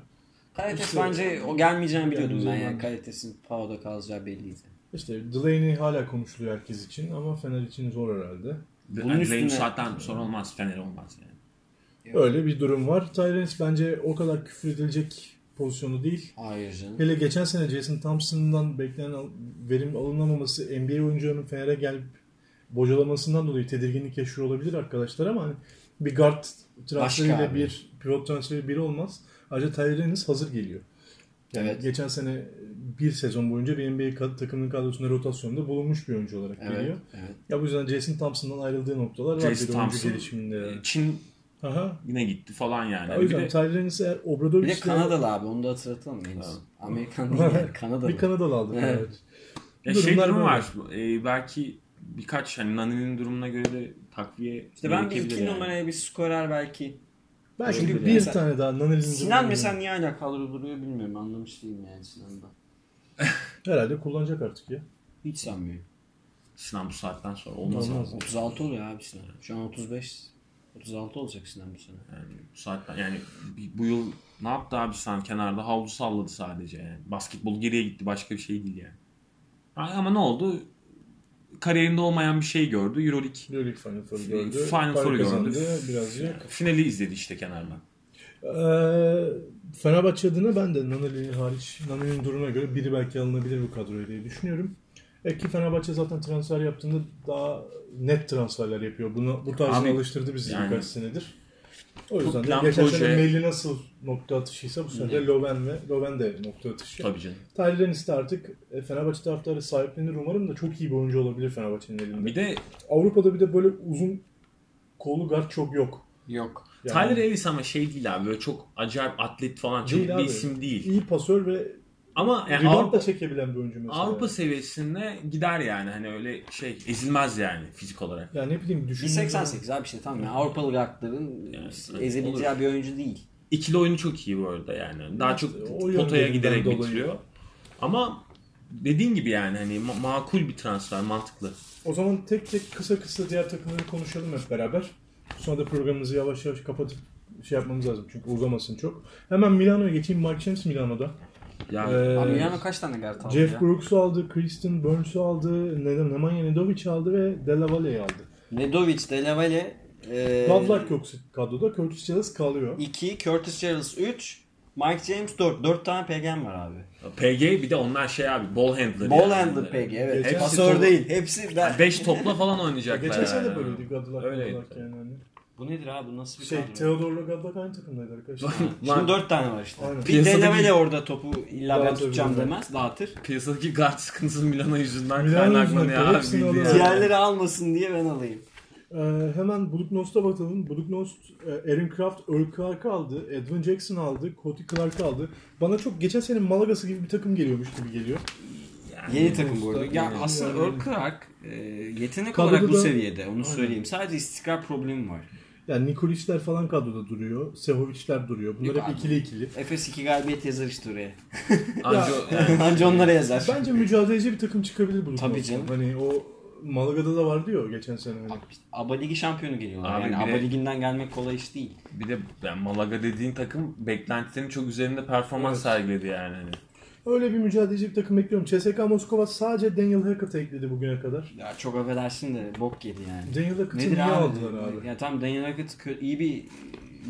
Kalates işte, bence o gelmeyeceğini biliyordum ben yani. Kalates'in Pao'da kalacağı belliydi. İşte Delaney hala konuşuluyor herkes için ama Fener için zor herhalde. Bunun yani üstüne... zaten sonra olmaz. Fener olmaz yani. Öyle bir durum var. Tyrese bence o kadar küfür edilecek pozisyonu değil. Hayır canım. Hele geçen sene Jason Thompson'dan beklenen verim alınamaması NBA oyuncularının Fener'e gelip bocalamasından dolayı tedirginlik yaşıyor olabilir arkadaşlar ama hani bir guard transferiyle bir pivot transferi bir olmaz. Ayrıca Tyler hazır geliyor. Yani evet. Geçen sene bir sezon boyunca bir NBA takımının kadrosunda rotasyonda bulunmuş bir oyuncu olarak evet, geliyor. Evet. Ya bu yüzden Jason Thompson'dan ayrıldığı noktalar var Jason bir oyuncu Thompson, gelişiminde. Yani. Çin Aha. yine gitti falan yani. Ya o yüzden Tyler Ennis eğer Obradoviç'le... Bir de Kanadalı abi onu da hatırlatalım. Evet. Amerikan değil yani Kanadalı. bir Kanadalı aldı. evet. Ya şey durum var. Ee, belki birkaç hani Nani'nin durumuna göre de takviye İşte ben bir iki yani. numaraya bir skorer belki ben çünkü bir mesela, tane daha Nani'nin Sinan mesela niye hala kadro duruyor bilmiyorum. Anlamış değilim yani Sinan'da. Herhalde kullanacak artık ya. Hiç sanmıyorum. Sinan bu saatten sonra olmaz. olmaz. 36 oluyor abi Sinan. Şu an 35 36 olacak Sinan bu sene. Yani bu saatten yani bu yıl ne yaptı abi Sinan kenarda havlu salladı sadece yani. Basketbol geriye gitti başka bir şey değil yani. Ama ne oldu? Kariyerinde olmayan bir şey gördü. Euroleague, Euroleague Final Four'u gördü. Final Four'u gördü. Birazcık. Finali izledi işte kenardan. Ee, Fenerbahçe adına ben de Naneli hariç Naneli'nin durumuna göre biri belki alınabilir bu kadroya diye düşünüyorum. E ki Fenerbahçe zaten transfer yaptığında daha net transferler yapıyor. Bunu bu tarzına alıştırdı bizi yani, birkaç senedir. O yüzden de geçen proje... sene Melli nasıl nokta atışıysa bu sene de Loven ve Loven de nokta atışı. Tabii canım. Tyler Ennis de artık e, Fenerbahçe taraftarı sahiplenir umarım da çok iyi bir oyuncu olabilir Fenerbahçe'nin elinde. Bir de Avrupa'da bir de böyle uzun kolu guard çok yok. Yok. Yani Tyler Ellis ama şey değil abi böyle çok acayip atlet falan çok Değil bir abi. isim değil. iyi pasör ve Ama yani rebound Avrupa, da çekebilen bir oyuncu mesela. Avrupa seviyesinde gider yani hani öyle şey ezilmez yani fizik olarak. Ya ne bileyim düşündüğüm 1.88 abi işte tamam ya Avrupalı guardların Yani, ezebileceği olur. bir oyuncu değil. İkili oyunu çok iyi bu arada yani. Daha çok o potaya giderek dolayı. bitiriyor. Ama dediğin gibi yani hani ma- makul bir transfer mantıklı. O zaman tek tek kısa kısa diğer takımları konuşalım hep beraber. Sonra da programımızı yavaş yavaş kapatıp şey yapmamız lazım çünkü uzamasın çok. Hemen Milano'ya geçeyim. Mike James Milano'da. Yani Ee, Abi Milano kaç tane guard aldı Jeff ya? Brooks'u aldı, Kristen Burns'u aldı, Neden Nemanja Nedovic aldı ve Della Valle'yi aldı. Nedovic, Delavalle, e, Lovelock yok kadroda. Curtis Childs kalıyor. 2, Curtis Charles 3, Mike James 4. 4 tane PG'm var abi. PG bir de onlar şey abi ball handler. Ball yani. handler PG evet. Geçen Pasör sezon- değil. Hepsi ben... 5 topla falan oynayacaklar. Geçen sene de böyleydi Gadlock. Öyleydi. Yani. Bu nedir abi? Bu nasıl bir Şey, kadro? Theodor'la Gadlock aynı takımdaydı arkadaşlar. Şimdi 4 tane var işte. Aynen. Bir Piyasadaki- Delavalle orada topu illa ben Dağıtabilir, tutacağım evet. demez. Dağıtır. Piyasadaki guard sıkıntısı Milano yüzünden Milano kaynaklanıyor yüzünden, abi. hepsini bildiğin alıyor. yani. Diğerleri almasın diye ben alayım. Ee, hemen Buluknos'ta bakalım. Buluknos, e, Aaron Craft, Earl aldı. Edwin Jackson aldı. Cody Clark'ı aldı. Bana çok geçen sene Malagası gibi bir takım geliyormuş gibi geliyor. Yani Yeni takım bu arada. Ya aslında Earl Clark e, yetenek olarak bu da- seviyede. Onu söyleyeyim. Sadece istikrar problemi var. Yani Nikolic'ler falan kadroda duruyor. Sehovic'ler duruyor. Bunlar Yok hep abi. ikili ikili. Efes 2 galibiyet yazar işte oraya. Anca, yani, Anca onlara yazar. Bence mücadeleci bir takım çıkabilir Buluknos'tan. Tabii canım. Hani o Malaga'da da vardı ya geçen sene. Hani. Abi, ABA Ligi şampiyonu geliyorlar. Abi yani de- ABA Ligi'nden gelmek kolay iş değil. bir de yani Malaga dediğin takım beklentilerin çok üzerinde performans Evet. sergiledi yani. Hani. Öyle bir mücadeleci bir takım bekliyorum. CSKA Moskova sadece Daniel Hackett'ı ekledi bugüne kadar. Ya çok affedersin de bok yedi yani. Daniel Hackett'ı niye abi? aldılar abi? Ya tam Daniel Hackett iyi bir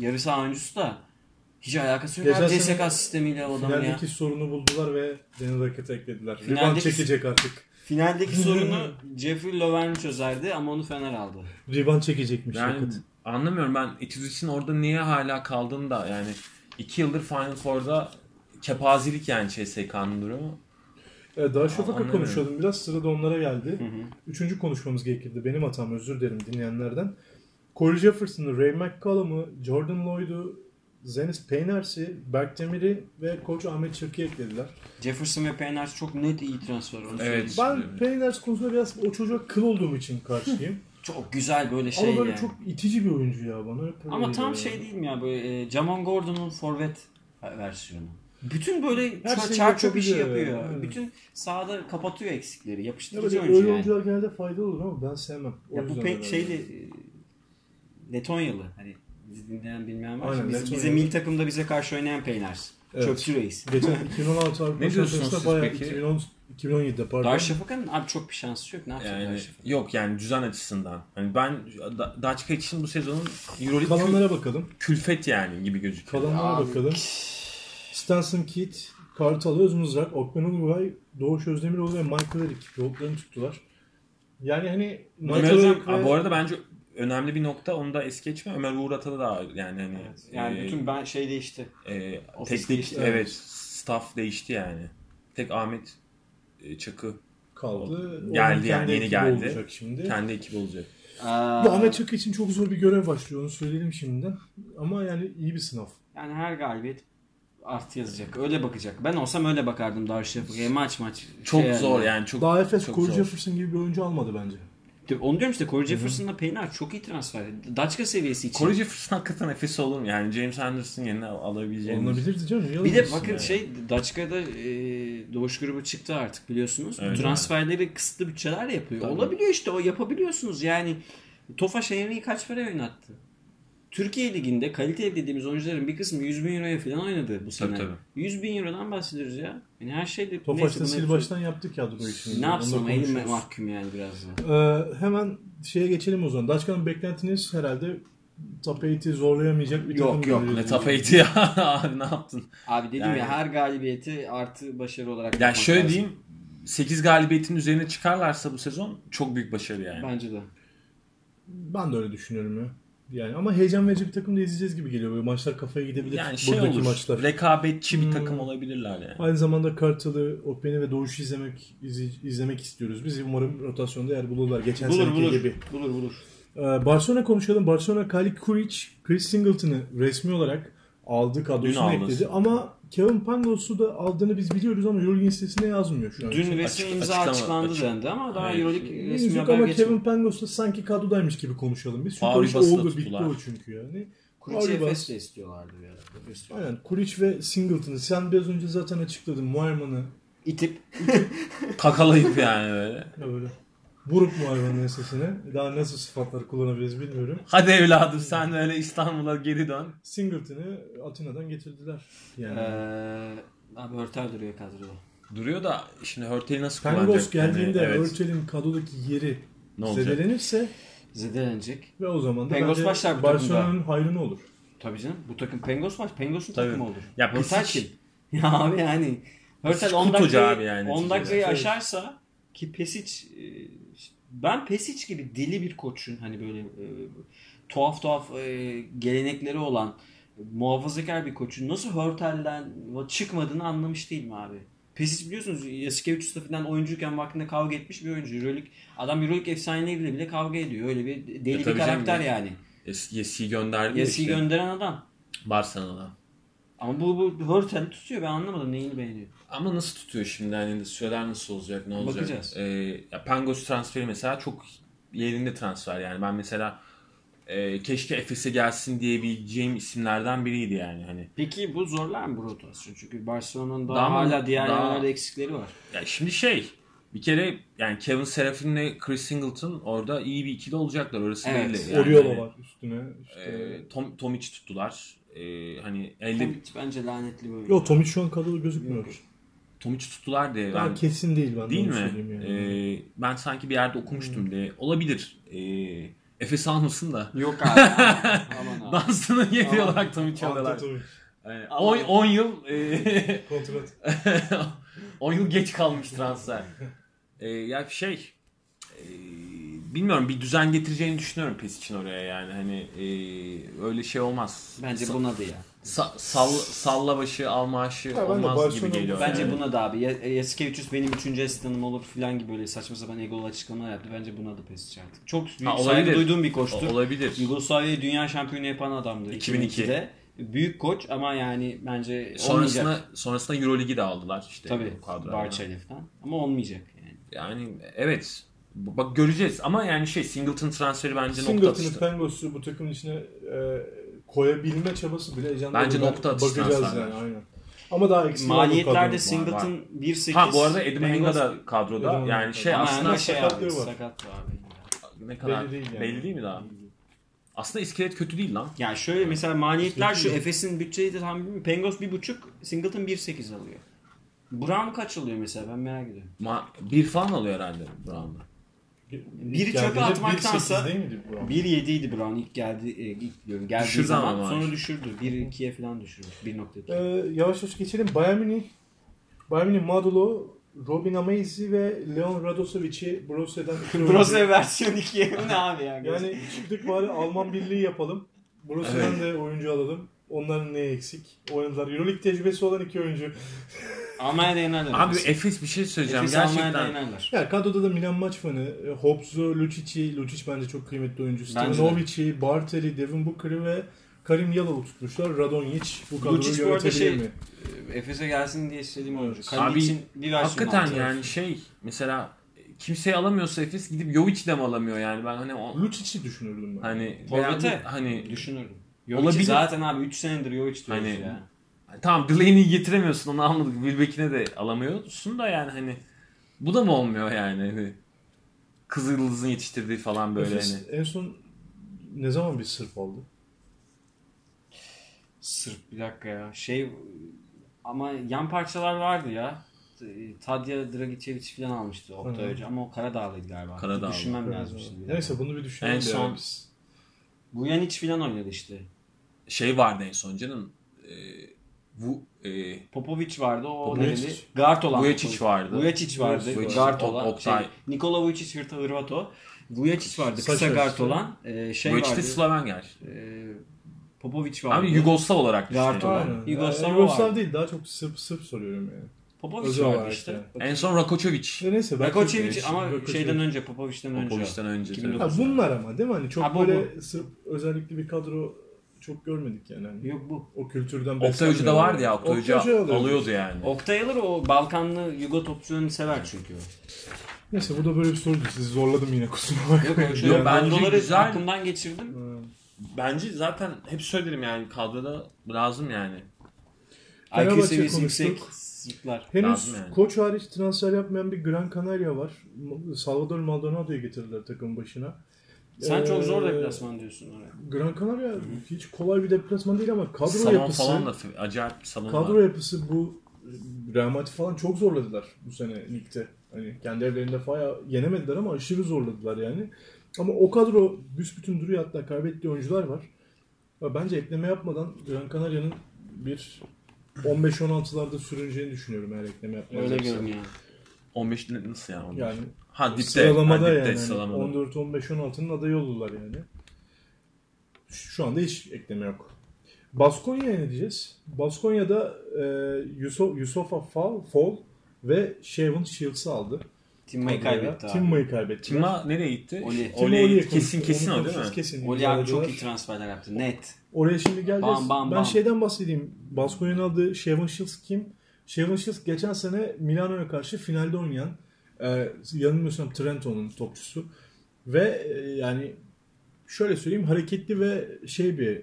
yarı saha oyuncusu da hiç alakası yok Geçen abi CSK sistemiyle o adamın ya. Finaldeki sorunu buldular ve Daniel Hackett'ı eklediler. Finaldeki- Rebound çekecek artık. Finaldeki sorunu Jeffrey Lovern çözerdi ama onu Fener aldı. Rebound çekecekmiş Yani Hackett. anlamıyorum ben Etudis'in orada niye hala kaldığını da yani 2 yıldır Final Four'da kepazelik yani CSK'nın durumu. Evet, daha Şafak'a Anlamıyorum. konuşalım biraz. Sıra da onlara geldi. Üçüncü konuşmamız gerekirdi. Benim hatam özür dilerim dinleyenlerden. Corey Jefferson'ı, Ray McCollum'u, Jordan Lloyd'u, Zenis Payners'i, Berk Demir'i ve koç Ahmet Çırk'ı eklediler. Jefferson ve Payne çok net iyi transfer. onu Evet. Ben Payners konusunda biraz o çocuğa kıl olduğum için karşıyım. Çok güzel böyle şey Ama böyle yani. çok itici bir oyuncu ya bana. Hep Ama tam şey değil mi ya böyle e, Jamon Gordon'un forvet versiyonu. Bütün böyle Her ça- şeyi çarço bir şey yapabiliyor yapıyor. yani. Bütün sahada kapatıyor eksikleri. Ya Yapıştırıcı böyle oyuncu öyle yani. oyuncular genelde faydalı olur ama ben sevmem. O Ya bu yüzden pek herhalde. şeydi e, Letonyalı. Hani bizi dinleyen bilmeyen var. Aynen, Biz, Letonyalı. bize mil takımda bize karşı oynayan Peyners. Evet. Çöpçü reis. Geçen 2016 Avrupa Ne diyorsunuz Şampiyonası'nda siz bayağı peki? 2010, 2017'de pardon. Darüşşafaka'nın abi çok bir şansı yok. Ne yapacak Yani Darüşşafaka? yok yani düzen açısından. Hani ben Da- Daçka için bu sezonun Euroleague kül- Kalanlara bakalım. külfet yani gibi gözüküyor. Kalanlara Abi. bakalım. Stanson Kidd, Kartal Özmızrak, Okmen Ulugay, Doğuş Özdemiroğlu ve Michael Eric yollarını tuttular. Yani hani Michael Ömer Hocam, ve... bu arada bence önemli bir nokta onu da es geçme. Ömer Uğur Atalı da yani hani Yani e, bütün ben şey değişti. e, teknik değişti. evet staff değişti yani. Tek Ahmet e, Çakı kaldı. Geldi yani, yeni geldi. Olacak şimdi. kendi ekibi olacak. Aa, Bu Ahmet Çakı için çok zor bir görev başlıyor onu söyleyelim şimdiden. Ama yani iyi bir sınav. Yani her galibiyet artı yazacak. Öyle bakacak. Ben olsam öyle bakardım Darüşşafaka'ya maç maç. Çok Şey zor yani. yani çok Daha Efes çok Corey zor. Jefferson gibi bir oyuncu almadı bence. Onu diyorum işte Corey Jefferson'la Payner çok iyi transfer. Daçka seviyesi için. Corey Jefferson hakikaten Efes olur mu? Yani James Anderson yerine alabileceğimiz. Alınabilirdi canım. niye Bir de bakın yani? şey Daçka'da e, doğuş grubu çıktı artık biliyorsunuz. Öyle Transferleri kısıtlı bütçeler yapıyor. Tabii. Olabiliyor işte o yapabiliyorsunuz. Yani Tofaş Henry'i kaç para oynattı? Türkiye Ligi'nde kaliteli dediğimiz oyuncuların bir kısmı 100 bin euroya falan oynadı bu sene. tabii. 100 bin eurodan bahsediyoruz ya. Yani her şeyde... Tofaş'ta sil baştan yaptık ya bu işini. Ne yapsın Onu ama da elim konuşuruz. mahkum yani biraz da. Ee, hemen şeye geçelim o zaman. Daçkan'ın beklentiniz herhalde top 8'i zorlayamayacak bir Yok, takım yok. görüyoruz. Ne tapaydı ya abi ne yaptın? Abi dedim Yani- ya her galibiyeti artı başarı olarak Ya bakmak şöyle lazım. diyeyim 8 galibiyetin üzerine çıkarlarsa bu sezon çok büyük başarı yani. Bence de. Ben de öyle düşünüyorum ya. Yani ama heyecan verici bir takım da izleyeceğiz gibi geliyor. Böyle maçlar kafaya gidebilir. Yani şey Buradaki olur. maçlar. Rekabetçi bir Hmm. takım olabilirler yani. Aynı zamanda Kartal'ı, Okmen'i ve Doğuş'u izlemek izle- izlemek istiyoruz. Biz umarım rotasyonda yer bulurlar. Geçen Bulur seneki bulur. gibi. Bulur bulur. Ee, Barcelona konuşalım. Barcelona Kali Kuric, Chris Singleton'ı resmi olarak aldı kadrosuna ekledi. Ama Kevin Pangos'u da aldığını biz biliyoruz ama Euroleague'in sitesinde yazmıyor şu an. Dün resmi imza açıklama- açıklandı açık- dendi ama daha Evet. Euroleague resmi yok haber ama geçmedi. Kevin Pangos da sanki kadrodaymış gibi konuşalım biz. Çünkü o iş oldu bitti o çünkü yani. Kuric'i Efes de istiyorlardı bir ara. Aynen Kuric ve Singleton'ı sen biraz önce zaten açıkladın. Muayman'ı İtip Kakalayıp yani böyle. öyle vurup Muayman'ın sesine. Daha nasıl sıfatlar kullanabiliriz bilmiyorum. Hadi evladım sen öyle İstanbul'a geri dön. Singleton'ı Atina'dan getirdiler. Yani. Ee, abi Hörtel duruyor kadroda. Duruyor da şimdi Hörtel'i nasıl Pangos kullanacak? geldiğinde Yani, evet. Örtel'in kadrodaki yeri Ne olacak? zedelenirse Zedelenecek. ve o zaman da Pengos bence başlar bu Barcelona'nın hayrına olur. Tabii canım. Bu takım Pengos var. Pengos'un Tabii. takımı olur. Ya Hörtel kim? Ya abi yani Hörtel Pesic 10 kutucu dakikayı, abi yani 10 neticede. dakikayı aşarsa ki Pesic e, ben Pesic gibi deli bir koçun hani böyle e, tuhaf tuhaf e, gelenekleri olan muhafazakar bir koçun nasıl Hörtel'den çıkmadığını anlamış değilim abi. Pesic biliyorsunuz Yasikevicius'la falan oyuncuyken vaktinde kavga etmiş bir oyuncu. Euroleague, adam Euroleague efsaneleriyle bile kavga ediyor. Öyle bir deli E, bir karakter canım. yani. Yes- Yesi'yi gönderdi ya Yasi'yi işte. gönderen adam. Barcelona'da. Ama bu, bu Hörtel'i tutuyor ben anlamadım neyini beğeniyor. Ama nasıl tutuyor şimdi? Yani süreler nasıl olacak? Ne olacak? Bakacağız. Ee, ya Pangos transferi mesela çok yerinde transfer yani. Ben mesela e, keşke Efes'e gelsin diyebileceğim isimlerden biriydi yani. Hani Peki bu zorlar mı bu rotasyon? Çünkü Barcelona'nın daha, Daha hala diğer daha- yerlerde eksikleri var. ya şimdi şey bir kere yani Kevin Serafin'le Chris Singleton orada iyi bir ikili olacaklar. Orası Evet. belli. Yani, Oriolo var üstüne. işte. E, Tom, Tomic tuttular. E, hani elde Tomic bence lanetli bir oyuncu. Yo Tomic şu an kadroda gözükmüyor. Tomic tuttular diye. Daha Ben, kesin değil ben de Değil mi? yani. Ee, ben sanki bir yerde okumuştum diye. Olabilir. Ee, Efes almasın da. Yok abi. Aman abi. Dansını yedi olarak Tomic Ante alıyorlar. Tomic. Yani Ama- 10 10 yıl e, Kontrat. 10 yıl geç kalmış transfer. Ee, ya şey e, bilmiyorum bir düzen getireceğini düşünüyorum PES için oraya yani hani e, öyle şey olmaz. Bence Sa- buna da ya. sa- sall, salla başı al maaşı de olmaz gibi geliyor. Bence yani. buna da abi. Ya- Yasikevicius benim üçüncü asistanım olur falan gibi böyle saçma sapan egolu açıklamalar yaptı. Bence buna da pes artık. Çok büyük Ha, saygı olabilir. duyduğum bir koçtur. O- olabilir. Yugoslavya'yı dünya şampiyonu yapan adamdır. 2002. 2002'de. Büyük koç ama yani bence Sonrasında olmayacak. sonrasında EuroLeague'i de aldılar işte. Tabii. Barça'yla falan. Ama olmayacak yani. Yani evet. Bak göreceğiz ama yani şey Singleton transferi bence nokta Singleton'ı atışı. Pengos'u bu takımın içine e, koyabilme çabası bile heyecanlı. Bence nokta atışı Bakacağız transferler. yani aynen. Ama daha eksik Maliyetlerde. Singleton 1.8. Ha bu arada Edim Henga da kadroda. Yani Henga. şey Ama aslında Henga şey sakatlığı abi, var. sakat abi. ne kadar Belli değil yani. belli değil mi daha? Aslında iskelet kötü değil lan. Yani şöyle mesela maliyetler şu. Efes'in bütçeyi de tam bilmiyorum. Pengos 1.5, Singleton 1.8 alıyor. Brown kaç alıyor mesela ben merak ediyorum. Ma bir falan alıyor herhalde Brown'da. Biri İlk çöpe atmaktansa- 1.8 değil miydi bu? 1.7 idi Brown ilk geldi e, ilk diyorum geldiği Düşürdü zaman ama sonra düşürdü. 1.2'ye falan düşürmüş. 1.2. Ee, yavaş yavaş geçelim. Bayern Münih, Bayern Münih Madulo, Robin Amazi ve Leon Radosovic'i Borussia'dan Brose versiyon 2'ye bu ne abi ya? Yani çıktık bari Alman birliği yapalım. Borussia'dan da oyuncu alalım. Onların ne eksik? Oynadılar. Euroleague tecrübesi olan iki oyuncu. Almanya'da yenerler. Abi Efes. Efes bir şey söyleyeceğim. Efes Almanya'da Gerçekten yenerler. Ya kadroda da Milan Maçfan'ı, e, Hobbs'u, Lucic'i, Lucic bence çok kıymetli oyuncu. Bence de. Stavanovic'i, Bartel'i, Devin Booker'ı ve Karim Yalov'u tutmuşlar. Radonjic bu kadroyu Lucic bu arada yönetebilir şey- mi? Efes'e gelsin diye istediğim oyuncu. Kaleci Abi, için bir versiyon hakikaten altı yani şey mesela kimseyi alamıyorsa Efes gidip Jovic de mi alamıyor yani ben hani o Lucic'i düşünürdüm ben. hani Forvet'e hani düşünürdüm. Olabilir. Olabilir. Zaten abi 3 senedir Jovic diyoruz Hani- ya. Tamam Delaney'i getiremiyorsun onu anladık. Wilbeck'ine de alamıyorsun da yani hani bu da mı olmuyor yani? Hani Kızıl Yıldız'ın yetiştirdiği falan böyle Efes hani. en son ne zaman bir sırf aldı? Sırf bir dakika ya. Şey ama yan parçalar vardı ya. Tadya Dragicevic falan almıştı Oktay Hı hı. Hoca ama o Karadağlıydı galiba. Karadağlı. Düşünmem lazım şimdi. Neyse bunu bir düşünelim. En son- biz. Bu yan iç falan oynadı işte. Şey vardı en son canım. E, bu e, Popovic vardı o Popovic. nereli? Guard olan Vujacic vardı. Vujacic vardı. Vujacic. Guard olan. Oktay. Şey, Nikola Vujacic Hırta Hırvato. Vujacic vardı. Kısa guard olan. Ee, şey Vujacic de vardı. Slaven gerçi. Ee, Popovic vardı. Abi Yugoslav olarak Guard düşünüyorum. olan. Yugoslav Yani. Yugoslav değil daha çok Sırp Sırp soruyorum yani. Popovic Özel vardı işte. yani. En son Rakočević. E Neyse Belki- ama Rakočević. şeyden önce Popovic'ten önce. o. Popovic'ten önce. 2009. Ha, bunlar ama değil mi? Hani çok Ha, bu, böyle sırf özellikle bir kadro çok görmedik yani. Hani Yok bu. O kültürden Oktay Hoca da vardı ya. Oktay Hoca Hoca alıyordu. alıyordu yani. Oktay alır o Balkanlı Yugo topçularını sever çünkü o. Neyse bu da böyle bir soruydu. Sizi zorladım yine kusura bakmayın. Yok Yok, bence güzel. aklımdan geçirdim. Ha. Bence zaten hep söylerim yani kadroda lazım yani. IQ Fenerbahçe seviyesi konuştuk. yüksek zıplar. Henüz Lazım yani. koç hariç transfer yapmayan bir Gran Canaria var. Salvador Maldonado'yu getirdiler takım başına. Sen çok zor Ee, deplasman diyorsun oraya. Gran Canaria hiç kolay bir deplasman değil ama kadro Salon yapısı falan da acayip salon kadro var. yapısı bu Real falan çok zorladılar bu sene ligde. Hani kendi evlerinde bayağı yenemediler ama aşırı zorladılar yani. Ama o kadro büsbütün duruyor hatta kaybettiği oyuncular var. Bence ekleme yapmadan Gran Canaria'nın bir 15-16'larda sürüneceğini düşünüyorum eğer ekleme yapmazlarsa. Öyle görünüyor. 15 ne- nasıl yani? 15? Yani ha dipte. sıralamada ha, dipte, yani. sıralamada. 14, 15, 16'nın adayı oldular yani. Şu anda hiç ekleme yok. Baskonya'ya ne diyeceğiz? Baskonya'da e, Yusuf, Yusufa Fall, Fall ve Shaven Shields'ı aldı. Timma'yı kaybetti abi. Timma'yı kaybetti. Timma nereye gitti? Oli. Oli Oli'ye kesin kesin o değil mi? Kesin. Oli abi çok iyi transferler yaptı. Net. Oraya şimdi geleceğiz. Bam, bam, ben bam. şeyden bahsedeyim. Baskonya'nın aldığı Shaven Shields kim? Shaven Shields geçen sene Milano'ya karşı finalde oynayan e, yanılmıyorsam Trenton'un topçusu. Ve e, yani şöyle söyleyeyim hareketli ve şey bir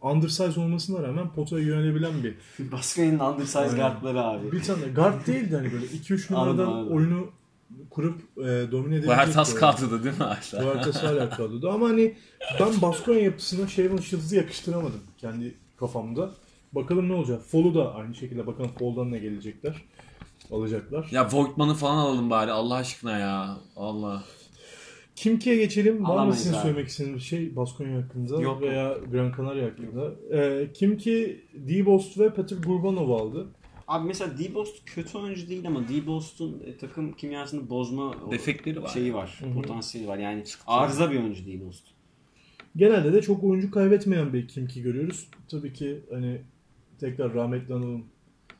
undersize olmasına rağmen potaya yönelebilen bir. Baskonya'nın undersize Aynen. guardları abi. Bir tane guard değildi hani böyle 2-3 Anladım, numaradan oyunu kurup e, domine edebilecek. Bu her tas bir kaldı değil mi Ayşe? Duartas hala kadroda ama hani ben Baskonya yapısına Shaven Shields'ı yakıştıramadım kendi kafamda. Bakalım ne olacak. Fall'u da aynı şekilde bakalım Fall'dan ne gelecekler. Alacaklar. Ya Voigtman'ı falan alalım bari Allah aşkına ya. Allah. Kimki'ye geçelim. Var mı Alamayız sizin abi. söylemek istediğiniz bir şey Baskonya hakkında Yok. veya Gran Canaria hakkında? Ee, Kimki, Dibost ve Petr Gurbanov aldı. Abi mesela D-Bost kötü oyuncu değil ama D-Bost'un e, takım kimyasını bozma o Defekleri var. şeyi var. Hı hı. Potansiyeli var. Yani arıza bir oyuncu D-Bost. Genelde de çok oyuncu kaybetmeyen bir Kimki görüyoruz. Tabii ki hani tekrar rahmetli analım.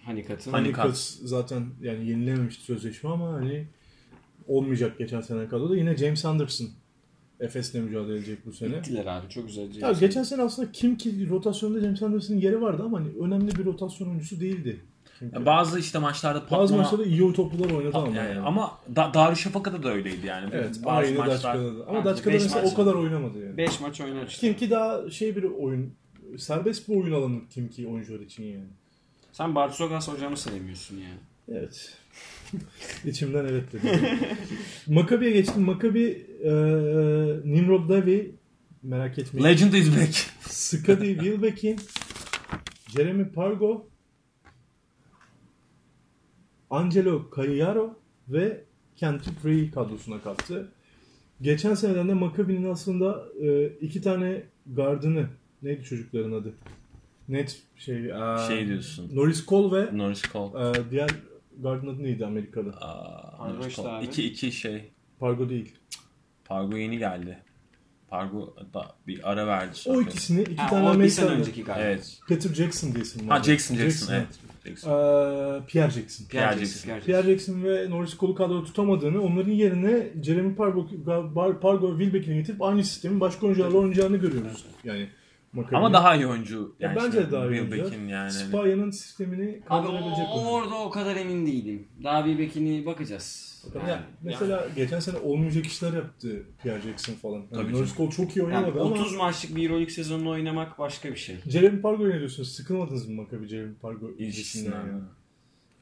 Hani katı. Hani- Hanikat zaten yani yenilememişti sözleşme ama hani olmayacak geçen sene kadroda. Yine James Anderson Efes'le mücadele edecek bu sene. Gittiler abi çok güzel. Ya geçen sene aslında kim ki rotasyonda James Anderson'ın yeri vardı ama hani önemli bir rotasyon oyuncusu değildi. Ya bazı işte maçlarda patlama... Bazı maçlarda iyi toplular oynadı ama. yani, yani. Ama da, Darüşşafaka'da da öyleydi yani. evet, bazı aynı maçlar... Daçka'da da. Ama Ha, Daçka'da mesela maç- o kadar oynamadı yani. 5 maç işte. Kim ki daha şey bir oyun serbest bir oyun alanı kim ki oyuncular için yani. Sen Bartosogas hocamı sevmiyorsun ya. Evet. İçimden evet dedim. Maccabi'ye geçtim. Maccabi e, Nimrod Davi merak etmeyin. Legend is back. Skadi Wilbekin, Jeremy Pargo, Angelo Cagliaro ve Kenty Free kadrosuna kattı. Geçen seneden de Maccabi'nin aslında e, iki tane gardını neydi çocukların adı? Net şey, e, Şey diyorsun. Norris Cole ve Norris Cole. e, diğer gardın adı neydi Amerikalı? Aa, Pargo Norris işte Cole. abi. İki, iki şey. Pargo değil. Pargo yeni geldi. Pargo da bir ara verdi O sonra. ikisini iki Ha, tane o bir sene Amerikalı. önceki galiba. Evet. Peter Jackson diye isim Ha vardı. Jackson Jackson, evet. Jackson. Ee, Pierre Jackson. Pierre Pierre Jackson. Jackson. Pierre Jackson ve Norris Cole'u kadroda tutamadığını, onların yerine Jeremy Pargo, Pargo Wilbeck'ini getirip aynı sistemin başka oyuncularla oynayacağını görüyoruz. Yani Maccabi'nin. Ama daha iyi oyuncu. Ya Yani bence şimdi de daha iyi. Beck'in yani. Spaya'nın sistemini Abi kaldırabilecek o, oyuncu. orada o kadar emin değilim. Daha bir bekini bakacağız. Bakalım. Yani, Ya, mesela geçen sene olmayacak işler yaptı Pierre Jackson falan. Yani Tabii Norris Cole çok iyi yani oynamadı ama 30 maçlık bir Euroleague sezonunu oynamak başka bir şey. Jeremy Pargo'yu ne diyorsunuz? Sıkılmadınız mı Maccabi Jeremy Pargo İlişkisinden. ilişkisinden yani?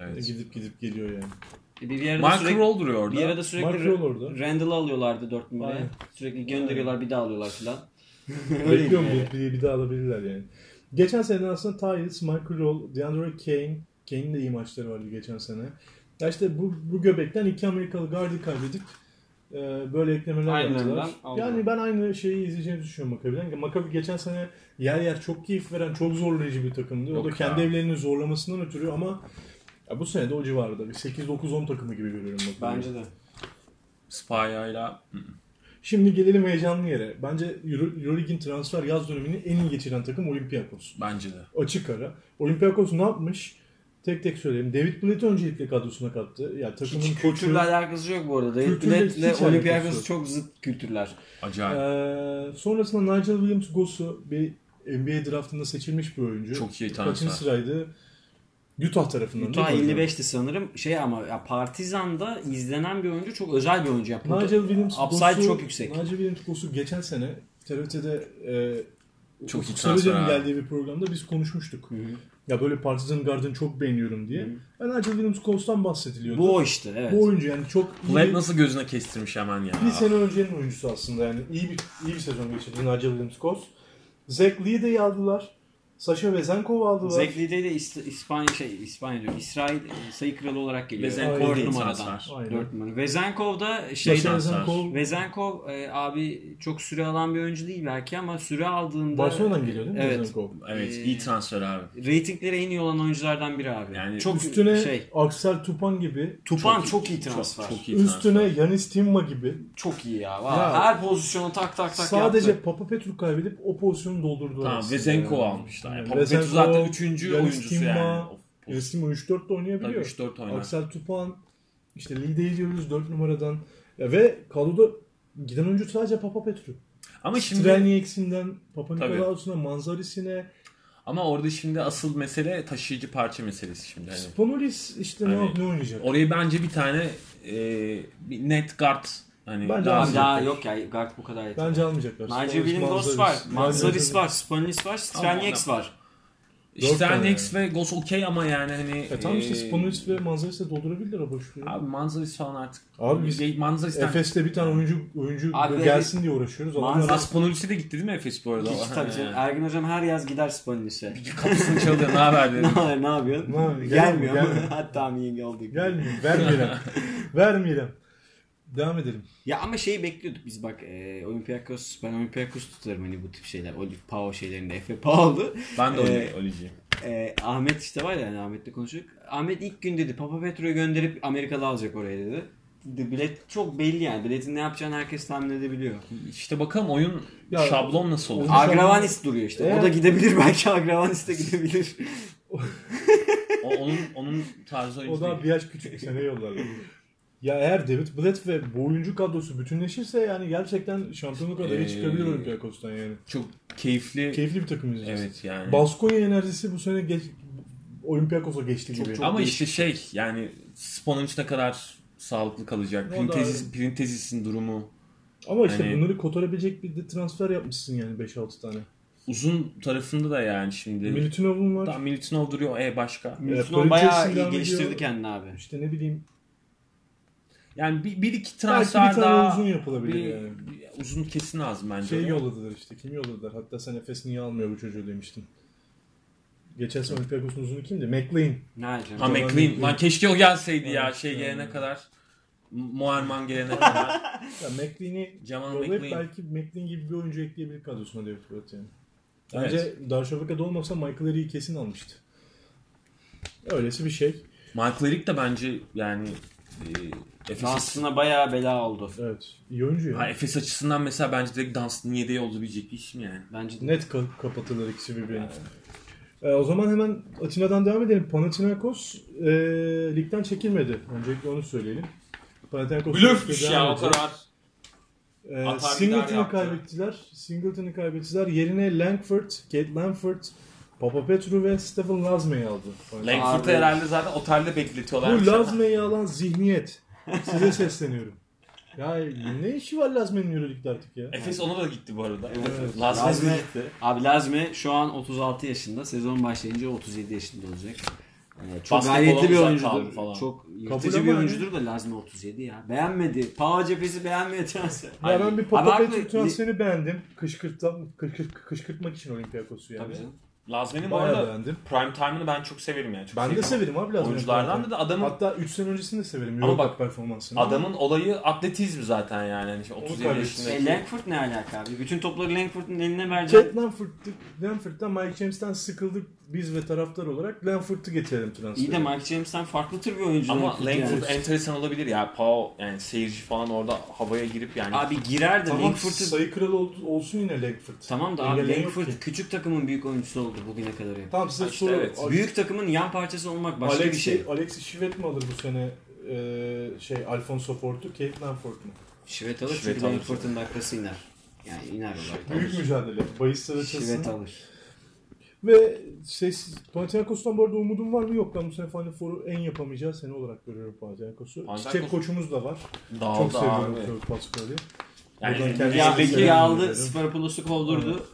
Evet. Gidip gidip geliyor yani. E, Bir, yerde Mark sürekli, Roll duruyor orada. bir arada sürekli. Randall'ı alıyorlardı 4 numaraya. Aynen. Sürekli gönderiyorlar bir daha alıyorlar filan. Bekliyorum yani. bir, bir, daha alabilirler yani. Geçen sene aslında Tyus, Michael Roll, DeAndre Kane, Kane'in de iyi maçları vardı geçen sene. Ya işte bu, bu göbekten iki Amerikalı gardı kaybedip e, böyle eklemeler Aynılarından yaptılar. Yani ben aynı şeyi izleyeceğimizi düşünüyorum Maccabi'den. Maccabi geçen sene yer yer çok keyif veren, çok zorlayıcı bir takımdı. o Yok da ya. kendi evlerinin zorlamasından ötürü ama ya bu sene de o civarda. Bir 8-9-10 takımı gibi görüyorum Maccabi'yi. Bence de. Spaya'yla Şimdi gelelim heyecanlı yere. Bence Euro, Euroleague'in transfer yaz dönemini en iyi geçiren takım Olympiakos. bence de. açık ara. Olympiakos ne yapmış? Tek tek söyleyeyim. David Blatt'i öncelikle kadrosuna kattı. Ya takımın Hiç koçu. kültürle alakası yok bu arada. David Blatt alakası Olympiakos çok zıt kültürler. Acayip. Ee, sonrasında Nigel Williams Goss'u bir NBA draftında seçilmiş bir oyuncu. Çok iyi Kaçıncı transfer. sıraydı? Utah tarafından Utah değil mi hocam? 55'ti sanırım. Şey ama ya Partizan'da izlenen bir oyuncu çok özel bir oyuncu. Ya. Pot- Nigel Williams Upside Goss'u- çok yüksek. Nigel Williams Goss'u geçen sene TRT'de e, Çok Sarıcan'ın geldiği bir programda biz konuşmuştuk. Ya böyle Partizan Guard'ını çok beğeniyorum diye. Ben Nigel Williams Goss'tan bahsediliyordu. Bu o işte evet. Bu oyuncu yani çok iyi bir, nasıl gözüne kestirmiş hemen ya. bir sene öncenin oyuncusu aslında yani iyi bir iyi bir sezon geçirdi Nigel Williams Goss. Zach Lee'yi aldılar. Sasha Vezenkov aldılar. Zach Lee'de de İs- İspanya şey İspanya diyorum. İsrail e, sayı kralı olarak geliyor. Vezenkov 4 iyi numaradan. Aynen. 4 numara. Vezenkov da şeyden Vezenkov Vezenkov e, abi çok süre alan bir oyuncu değil belki ama süre aldığında Barcelona'dan geliyor değil mi Evet. Vezenkov? Evet Ee, iyi transfer abi. Reytingleri en iyi olan oyunculardan biri abi. Yani çok Üstüne şey. Aksel Tupan gibi. Tupan çok çok, iyi- iyi transfer. Çok, çok iyi Üstüne transfer. Yanis Timma gibi. Çok iyi ya. Ya, Her pozisyonu tak tak tak Sadece yaptı. Papa Petru kaybedip o pozisyonu doldurdu. Tamam aslında. Vezenkov almışlar. Yani. Yani Vezenkov, zaten 3. Yanis oyuncusu Timma, yani. Timma 3-4 de oynayabiliyor. Tabii 3-4 oynar. Aksel Tupan, işte Lide'yi diyoruz 4 numaradan. Ya ve kadroda giden oyuncu sadece Papa Petru. Ama şimdi Strelniaks'inden Papa Tabii. Nikolaos'una, Manzaris'ine, ama orada şimdi asıl mesele taşıyıcı parça meselesi şimdi. Hani Spanulis işte Hani- ne, ne oynayacak? orayı bence bir tane e, bir net guard hani Bence. Abi daha yok ya guard bu kadar yeter. Bence almayacaklar. Nigel Williams var. Manzaris var. Spanulis var. Strelnieks var. Sternex ve Ghost okey ama yani hani E tamam işte Spanulis ve Manzaris de doldurabilirler o boşluğu. Abi Manzaris falan artık. Abi biz Manzaris'ten Efes'te bir tane oyuncu oyuncu Abi gelsin diye uğraşıyoruz. Manzaris- Aspanulis'e de gitti değil mi Efes bu arada? Hiç tabii canım. Er- Ergin hocam her yaz gider Spanulis'e. Kapısını çalıyor ne haber dedi. ne, ne yapıyorsun? Ne yapıyorsun? Gelmiyor. Gelmiyor. Hatta mı iyi oldu. Gelmiyor. Vermeyelim. Vermeyelim. Devam edelim. Ya ama şeyi bekliyorduk biz bak e, Olympiakos ben Olympiakos tutarım hani bu tip şeyler. Olive Pau şeylerinde Efe Pau'lu. Ben de öyle Olici. E, Ahmet işte var ya hani Ahmet'le konuştuk. Ahmet ilk gün dedi Papa Petro'yu gönderip Amerikalı alacak oraya dedi. De, bilet çok belli yani. Biletin ne yapacağını herkes tahmin edebiliyor. İşte bakalım oyun Ya, şablon nasıl olur? Agravanis duruyor işte. Eğer- O da gidebilir belki Agravanis de gidebilir. O, onun onun tarzı oyuncu O da bir yaş küçük sene yollarlar. Ya eğer David Blatt ve bu oyuncu kadrosu bütünleşirse yani gerçekten şampiyonluk adayı Ee, çıkabilir Olympiakos'tan yani. Çok keyifli. Keyifli bir takım izleyeceğiz. Evet yani. Baskonya enerjisi bu sene geç, Olympiakos'a geçti Çok gibi. çok- Ama değişik. işte şey yani Sponic ne kadar sağlıklı kalacak. Printezis, Printezis'in durumu. Ama işte Hani- bunları kotarabilecek bir de transfer yapmışsın yani 5-6 tane. Uzun tarafında da yani şimdi. Milutinov'un var. Daha Militinov duruyor. E başka. Miltinov bayağı Paris'in iyi geliştirdi kendini abi. İşte ne bileyim Yani bir, bir iki belki transfer bir tane daha uzun yapılabilir bir, yani. bir uzun kesin lazım bence. Şey yolladılar işte. Kim yolladılar? Hatta sen Efes niye almıyor bu çocuğu demiştin. Geçen sene Olympiakos'un uzunu kimdi? McLean. Ne yapacağım? Ha McLean. Lan keşke o gelseydi ya Evet, şey yani. gelene kadar. Muharman gelene kadar. Ya McLean'i Jamal yollayıp McLean. belki McLean gibi bir oyuncu ekleyebilir kadrosuna David Blatt yani. Evet. Bence Darüşşafaka'da olmasa Michael Eric'i kesin almıştı. Öylesi bir şey. Michael Eric de bence yani e, Efes, Aslında bayağı bela oldu. Evet. iyi oyuncu ya. ha, Efes açısından mesela bence direkt Dunstan'ın yedeği olabilecek bir isim yani. Bence de. Net ka- kapatırlar ikisi birbirini. Ee, o zaman hemen Atina'dan devam edelim. Panathinaikos e, ligden çekilmedi. Öncelikle onu söyleyelim. Panathinaikos Blöfmüş devam ya o edecek. kadar. Ee, Singleton'ı yaptı. kaybettiler. Singleton'ı kaybettiler. Yerine Langford, Kate Langford, Papa Petru ve Stephen Lazme'yi aldı. Langford'u herhalde zaten otelde bekletiyorlar. Bu Lazme'yi alan zihniyet. Size sesleniyorum. Ya ne işi var Lazme'nin Euroleague'de artık ya? Efes ona da gitti bu arada. Evet. Lazme Lazme, gitti. abi Lazme şu an 36 yaşında. Sezon başlayınca 37 yaşında olacak. Ee, çok gayretli bir oyuncudur. falan. Çok yırtıcı bir oyuncudur da Lazme 37 ya. Beğenmedi. Pau cephesi beğenmedi transfer. Ya ben bir Papa Petru transferini beğendim. Kışkırtma, kışkırt, kışkırtmak için Olympiakos'u yani. Tabii canım. Lazme'nin bu Bayağı arada beğendim. prime time'ını ben çok severim yani. Çok Ben de seviyorum. severim abi Lazme'nin. Oyunculardan da, da adamın Hatta 3 sene öncesini de severim. Ama bak, performansını. adamın olayı atletizm zaten yani. Hani işte 37 kaybetsin. yaşındaki. E, Langford ne alaka abi? Bütün topları Langford'un eline verecek. Chet Lanford'u- Lanford'dan Mike James'ten sıkıldık biz ve taraftar olarak. Lanford'u getirelim transferi. İyi de Mike James'ten farklı tür bir oyuncu. Ama Langford Langford yani. enteresan olabilir ya. Pau yani seyirci falan orada havaya girip yani. Abi girer de Tamam Langford'u sayı kralı ol- olsun yine Langford. Tamam da abi Engelleyen yok Langford ki. küçük takımın büyük oyuncusu oldu. Bugüne kadar hep. Tamam size işte soru. evet. Büyük takımın yan parçası olmak başka bir şey. Alexi Şivet mi alır bu sene e, şey Alfonso Fort'u, Kate Lanford mu? Şivet alır Şivet çünkü alır. Langford'un dakikası iner. Yani iner olarak. Büyük mücadele. Bahisler açılsın. Şivet alır. Ve şey, Panathinaikos'tan bu arada umudum var mı? Yok. Ben bu sene Final Four'u en yapamayacağı sene olarak görüyorum Panathinaikos'u. Panathinaikos- Çiçek koçumuz da var. Dağıldı Çok seviyorum abi. Kurt Pascal'i. Yani Buradan kendisine Ya selam ligi aldı. Sferapoulos'u kovdurdu.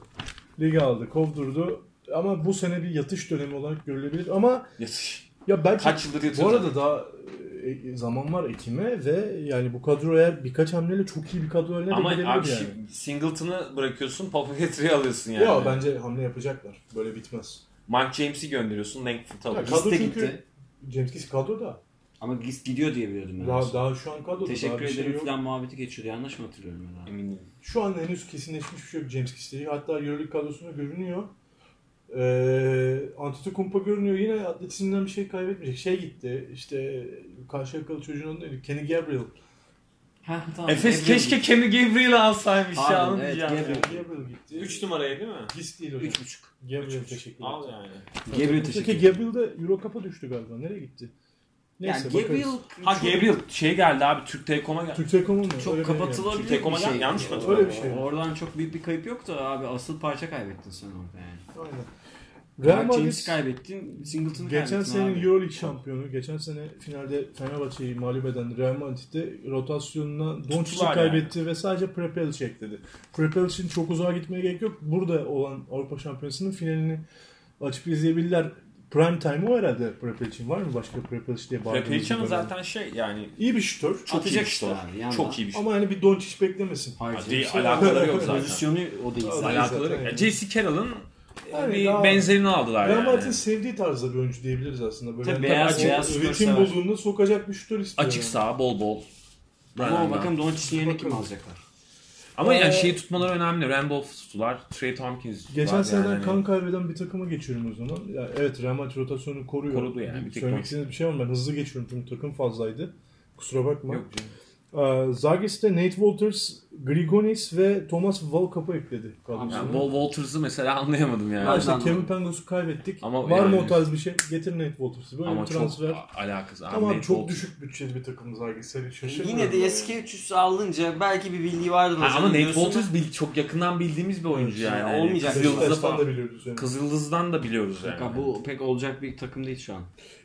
Ligi aldı, kovdurdu. Ama bu sene bir yatış dönemi olarak görülebilir. Ama Yatış. ya belki Kaç yıldır bu arada daha e, zaman var Ekim'e ve yani bu kadro eğer birkaç hamleyle çok iyi bir kadro haline Ama gelebilir abi yani. Singleton'ı bırakıyorsun, Papapetri'yi alıyorsun yani. Ya bence hamle yapacaklar. Böyle bitmez. Mike James'i gönderiyorsun, Ya, alıyorsun. kadro de çünkü gitti. James Kiss kadroda. Ama Gist gidiyor diye biliyordum ben. Daha, daha şu an kadroda. Teşekkür şey ederim yok. falan muhabbeti geçiyordu. Yanlış mı hatırlıyorum ben? Eminim. Şu an henüz kesinleşmiş bir şey yok James Kiss'te. Hatta Euroleague kadrosunda görünüyor. Ee, Antetokounmpo görünüyor. Yine atletizmden bir şey kaybetmeyecek. Şey gitti. İşte karşı yakalı çocuğun adı neydi? Kenny Gabriel. Ha, tamam. Efes Gabriel keşke. Kenny Gabriel'i alsaymış ya Pardon, onu evet, diyeceğim. Gabriel. Gabriel gitti. 3 numaraya değil mi? Giss değil hocam. Üç buçuk. Gabriel teşekkür Al ederim. yani. Gabriel teşekkür ederim. Gabriel de Euro Cup'a düştü galiba. Nereye gitti? Neyse Yani bakarız. Gabriel Ha Gabriel şey geldi abi Türk Telekom'a geldi. Türk Telekom'u mu? çok Öyle yani. kapatılabilir bir olmadan şey. yanlış mı hatırlıyorum? Öyle bir şey. Oradan çok büyük bir kayıp yok da abi asıl parça kaybettin sen orada yani. Aynen. Real Madrid kaybettin, Singleton'ı Geçen kaybettin senenin abi. Euroleague şampiyonu, geçen sene finalde Fenerbahçe'yi mağlup eden Real Madrid'de rotasyonuna Doncic'i kaybetti ve sadece Prepelic ekledi. Prepelic'in çok uzağa gitmeye gerek yok. Burada olan Avrupa Şampiyonası'nın finalini açıp izleyebilirler. Prime time o herhalde Prepelic'in. Var mı başka Prepelic diye bağırdığınız Prepelic ama bir dönem? zaten şey yani İyi bir şutör. çok Atacak iyi bir işte şutör. yandan. Çok iyi bir şutör. Ama hani bir Doncic beklemesin. Hayır, Ha, değil, James'in alakaları yok zaten. Pozisyonu o değil zaten. Alakaları yok. yani. J.C. Carroll'ın Yani bir daha- benzerini aldılar Real yani. Sevdiği tarzda bir oyuncu diyebiliriz aslında. Böyle Tabii beyaz- açık, beyaz sever. bulduğunda sokacak bir şutör istiyor. Açık yani. saha bol bol. Ama Aynen. bakalım Doncic'in yerine kim alacaklar? Ama Ee, yani şeyi tutmaları önemli. Randolph tuttular. Trey Tompkins tuttular. Geçen seneden yani. kan kaybeden bir takıma geçiyorum o zaman. Ya evet Real Madrid rotasyonu koruyor. Korudu yani, bir tek Söylemek istediğiniz bir şey var mı? Ben hızlı geçiyorum çünkü takım fazlaydı. Kusura bakma. Yok canım. Ee, Zagis'te Nate Walters, Grigonis ve Thomas Volkap'ı ekledi kadrosuna. Yani Wall Walters'ı mesela anlayamadım yani. Ha işte Kevin. Pangos'u kaybettik. Ama var mı yani- o tarz bir şey? Getir Nate Walters'ı. Böyle Ama bir çok transfer. a- alakası. Ama Nate çok Walters- düşük bütçeli bir takım Zagis. Hani şaşırmıyorum. Yine de eski 300 alınca belki bir bildiği vardır. Ha, ama Nate diyorsun Walters bil- çok yakından bildiğimiz bir oyuncu yani. yani olmayacak. Kızıldız'da Beşiktaş'tan da falan. biliyoruz yani. Kızıldız'dan da biliyoruz yani. Kanka bu pek olacak bir takım değil şu an.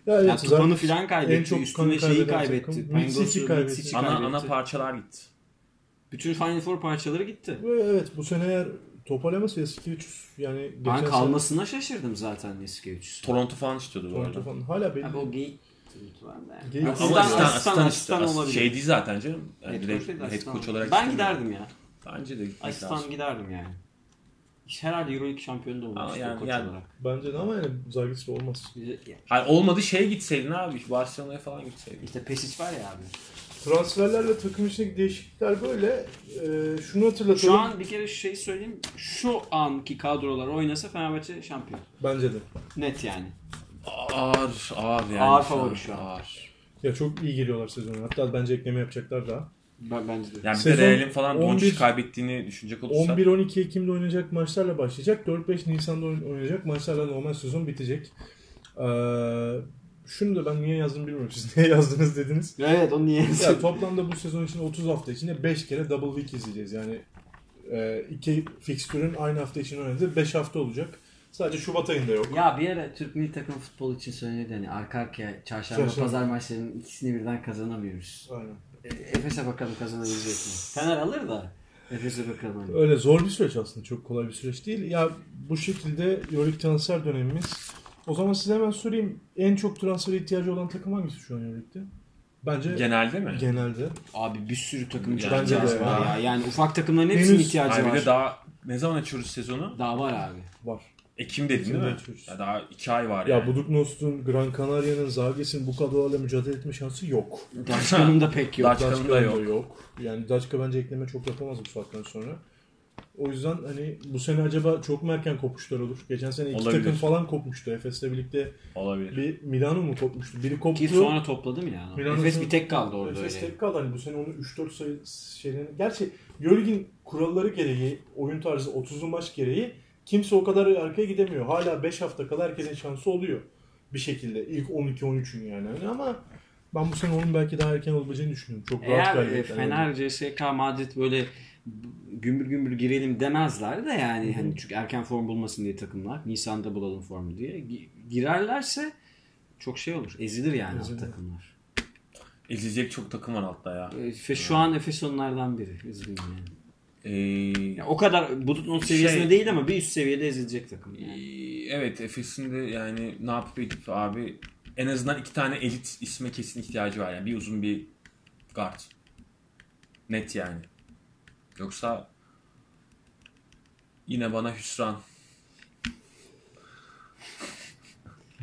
Ya evet, Ya Tupan'ı falan kaybetti. en çok üstüne kan şeyi kaybeden kaybetti. takım. Pangos'u, Mitsic'i kaybetti. Mitsic'i ana, kaybetti. ana parçalar gitti. Bütün Final Four parçaları gitti. Ve evet bu sene eğer toparlamasa eski 300 yani geçen Ben sene kalmasına şaşırdım zaten eski 300. Toronto falan istiyordu bu Toronto arada. falan hala belli. Abi o geyik var da yani. Geyik- Asistan, Ama asistan, asistan, asistan, asistan, olabilir. şey değil zaten canım. Yani Head direkt coach değil de head asistan coach olarak Ben istemiyorum. giderdim ya. Bence de gitmek Asistan lazım. giderdim yani. Herhalde Euroleague şampiyonu da olmak Ama istiyor yani- koç yani- olarak. Bence de ama yani Zagis'le olmaz. Hayır olmadı şeye gitseydin abi. Barcelona'ya falan gitseydin. İşte Pesic var ya abi. Transferler ve takım içindeki değişiklikler böyle. Ee, şunu hatırlatalım. Şu an bir kere şu şeyi söyleyeyim. Şu anki kadrolar oynasa Fenerbahçe şampiyon. Bence de. Net yani. Ağır, ağır yani. Ağır favori şu an. Ağır. Ya çok iyi giriyorlar sezona. Hatta bence ekleme yapacaklar daha. Ben, bence de. Yani bir Sezon de Real'in falan 11 Doncic kaybettiğini düşünecek olursak. 11-12 Ekim'de oynayacak maçlarla başlayacak. 4-5 Nisan'da oyn- oynayacak maçlarla normal sezon bitecek. Ee, şunu da ben niye yazdım bilmiyorum. Siz niye yazdınız dediniz. Evet onu niye? Ya toplamda bu sezon için 30 hafta içinde 5 kere double week izleyeceğiz. Yani e, iki fikstürün aynı hafta için oynadığı 5 hafta olacak. Sadece Şubat ayında yok. Ya bir ara Türk milli takım futbol için söyledi hani arka arkaya çarşamba Çarşamba. pazar maçlarının ikisini birden kazanamıyoruz. Aynen. E, Efes'e bakalım kazanabilecek mi? Fener alır da Efes'e bakalım. Hani. Öyle zor bir süreç aslında. Çok kolay bir süreç değil. Ya bu şekilde Euroleague transfer dönemimiz. O zaman size hemen sorayım. En çok transfer ihtiyacı olan takım hangisi şu an Euroleague'de? Bence Genelde mi? genelde. Abi bir sürü takım Bence ihtiyacı de var ya. ya. Yani ufak takımların hepsinin Henüz- ihtiyacı bir var. de daha ne zaman açıyoruz sezonu? Daha var abi. Var. Ekim dedin değil mi? açıyoruz. Ya daha 2 ay var Ya yani. Buduknos'un, Gran Canaria'nın, Zages'in bu kadrolarla mücadele etme şansı yok. Başkanım da pek yok. Daçka'nın da Daçka'nın yok. Yani Daçka bence ekleme çok yapamaz bu saatten sonra. O yüzden hani bu sene acaba çok mu erken kopuşlar olur? Geçen sene iki Olabilir. takım falan kopmuştu. Efes'le birlikte Olabilir. bir Milano mu kopmuştu? Biri koptu. Ki sonra topladı mı yani? Milano'nun- Efes bir tek kaldı orada Efes öyle. tek kaldı. Hani bu sene onu 3-4 sayı şeylerini... Gerçi Euroleague'in kuralları gereği, oyun tarzı 30'lu maç gereği kimse o kadar arkaya gidemiyor. Hala 5 hafta kala herkesin şansı oluyor. Bir şekilde. İlk 12-13'ün yani. Hani ama ben bu sene onun belki daha erken olabileceğini düşünüyorum. Çok rahat Eğer e. Fener, CSK, Madrid böyle gümbür gümbür girelim demezler de yani hani çünkü erken form bulmasın diye takımlar Nisan'da bulalım formu diye Gi- girerlerse çok şey olur. Ezilir yani alt takımlar. Ezilecek çok takım var altta ya. E, Ve şu an Efes onlardan biri. Üzgünüm yani. Ee, Ya o kadar Bulut'un seviyesinde Şey- değil ama bir üst seviyede ezilecek takım. Yani. Ee, Evet Efes'in de yani ne yapıp edip abi en azından iki tane elit isme kesin ihtiyacı var. Yani bir uzun bir guard. Net yani. Yoksa yine bana hüsran.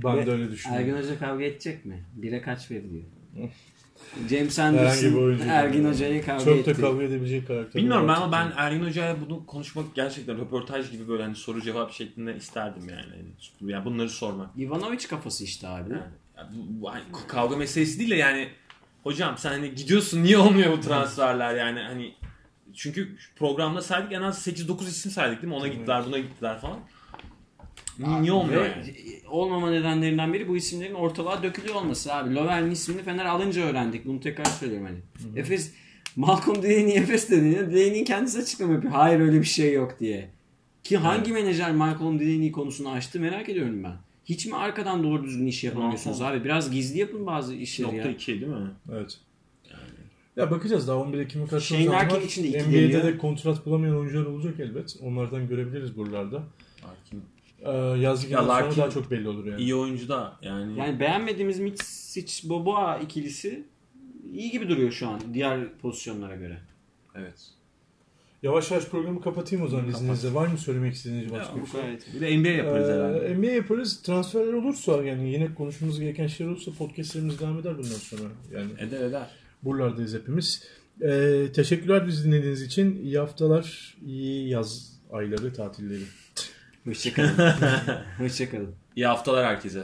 Ben Ve de öyle düşünüyorum. Ergin Hoca kavga edecek mi? Bire kaç veriliyor? James Herhangi bir Anderson oyuncu. Ergin Hoca'yı kavga Çok etti. da kavga edebilecek karakter. Bilmiyorum ben ben Ergin Hoca'ya bunu konuşmak gerçekten röportaj gibi böyle hani soru cevap şeklinde isterdim yani. Yani, bunları sormak. Ivanovic kafası işte abi. Yani, yani bu, bu hani kavga meselesi değil de yani hocam sen hani gidiyorsun niye olmuyor bu transferler yani hani çünkü programda saydık en az 8-9 isim saydık değil mi? Ona gittiler buna gittiler falan. Niye, niye olmuyor Ve yani? olmama nedenlerinden biri bu isimlerin ortalığa dökülüyor olması abi. Lovren'in ismini Fener alınca öğrendik. Bunu tekrar söylüyorum hani. Efes Malcolm Delaney Efes dedi. Delaney'in kendisi açıklama yapıyor. Hayır öyle bir şey yok diye. Ki hangi menajer Malcolm Delaney konusunu açtı merak ediyorum ben. Hiç mi arkadan doğru düzgün iş yapamıyorsunuz abi? Biraz gizli yapın bazı işleri Nokta ya. 2 değil mi? Evet. Ya bakacağız daha 11 Ekim'e karşı Shane Larkin var. için de iki NBA'de deniyor. de kontrat bulamayan oyuncular olacak elbet. Onlardan görebiliriz buralarda. Larkin. Ee, yazlık Ya yıldan sonra Larkin- daha çok belli olur yani. İyi oyuncu da yani. Yani beğenmediğimiz Mitsic Boboa ikilisi iyi gibi duruyor şu an diğer pozisyonlara göre. Evet. Yavaş yavaş programı kapatayım o zaman Kapat. izninizle. Var mı söylemek istediğiniz başka bir şey? Gayet. Bir de NBA yaparız herhalde. Ee, NBA yaparız. Transferler olursa yani yine konuşmamız gereken şeyler olursa podcastlerimiz devam eder bundan sonra. Yani Eder eder. Buralardayız hepimiz. Ee, teşekkürler bizi dinlediğiniz için. İyi haftalar, iyi yaz ayları, tatilleri. Hoşçakalın. Hoşçakalın. İyi haftalar herkese.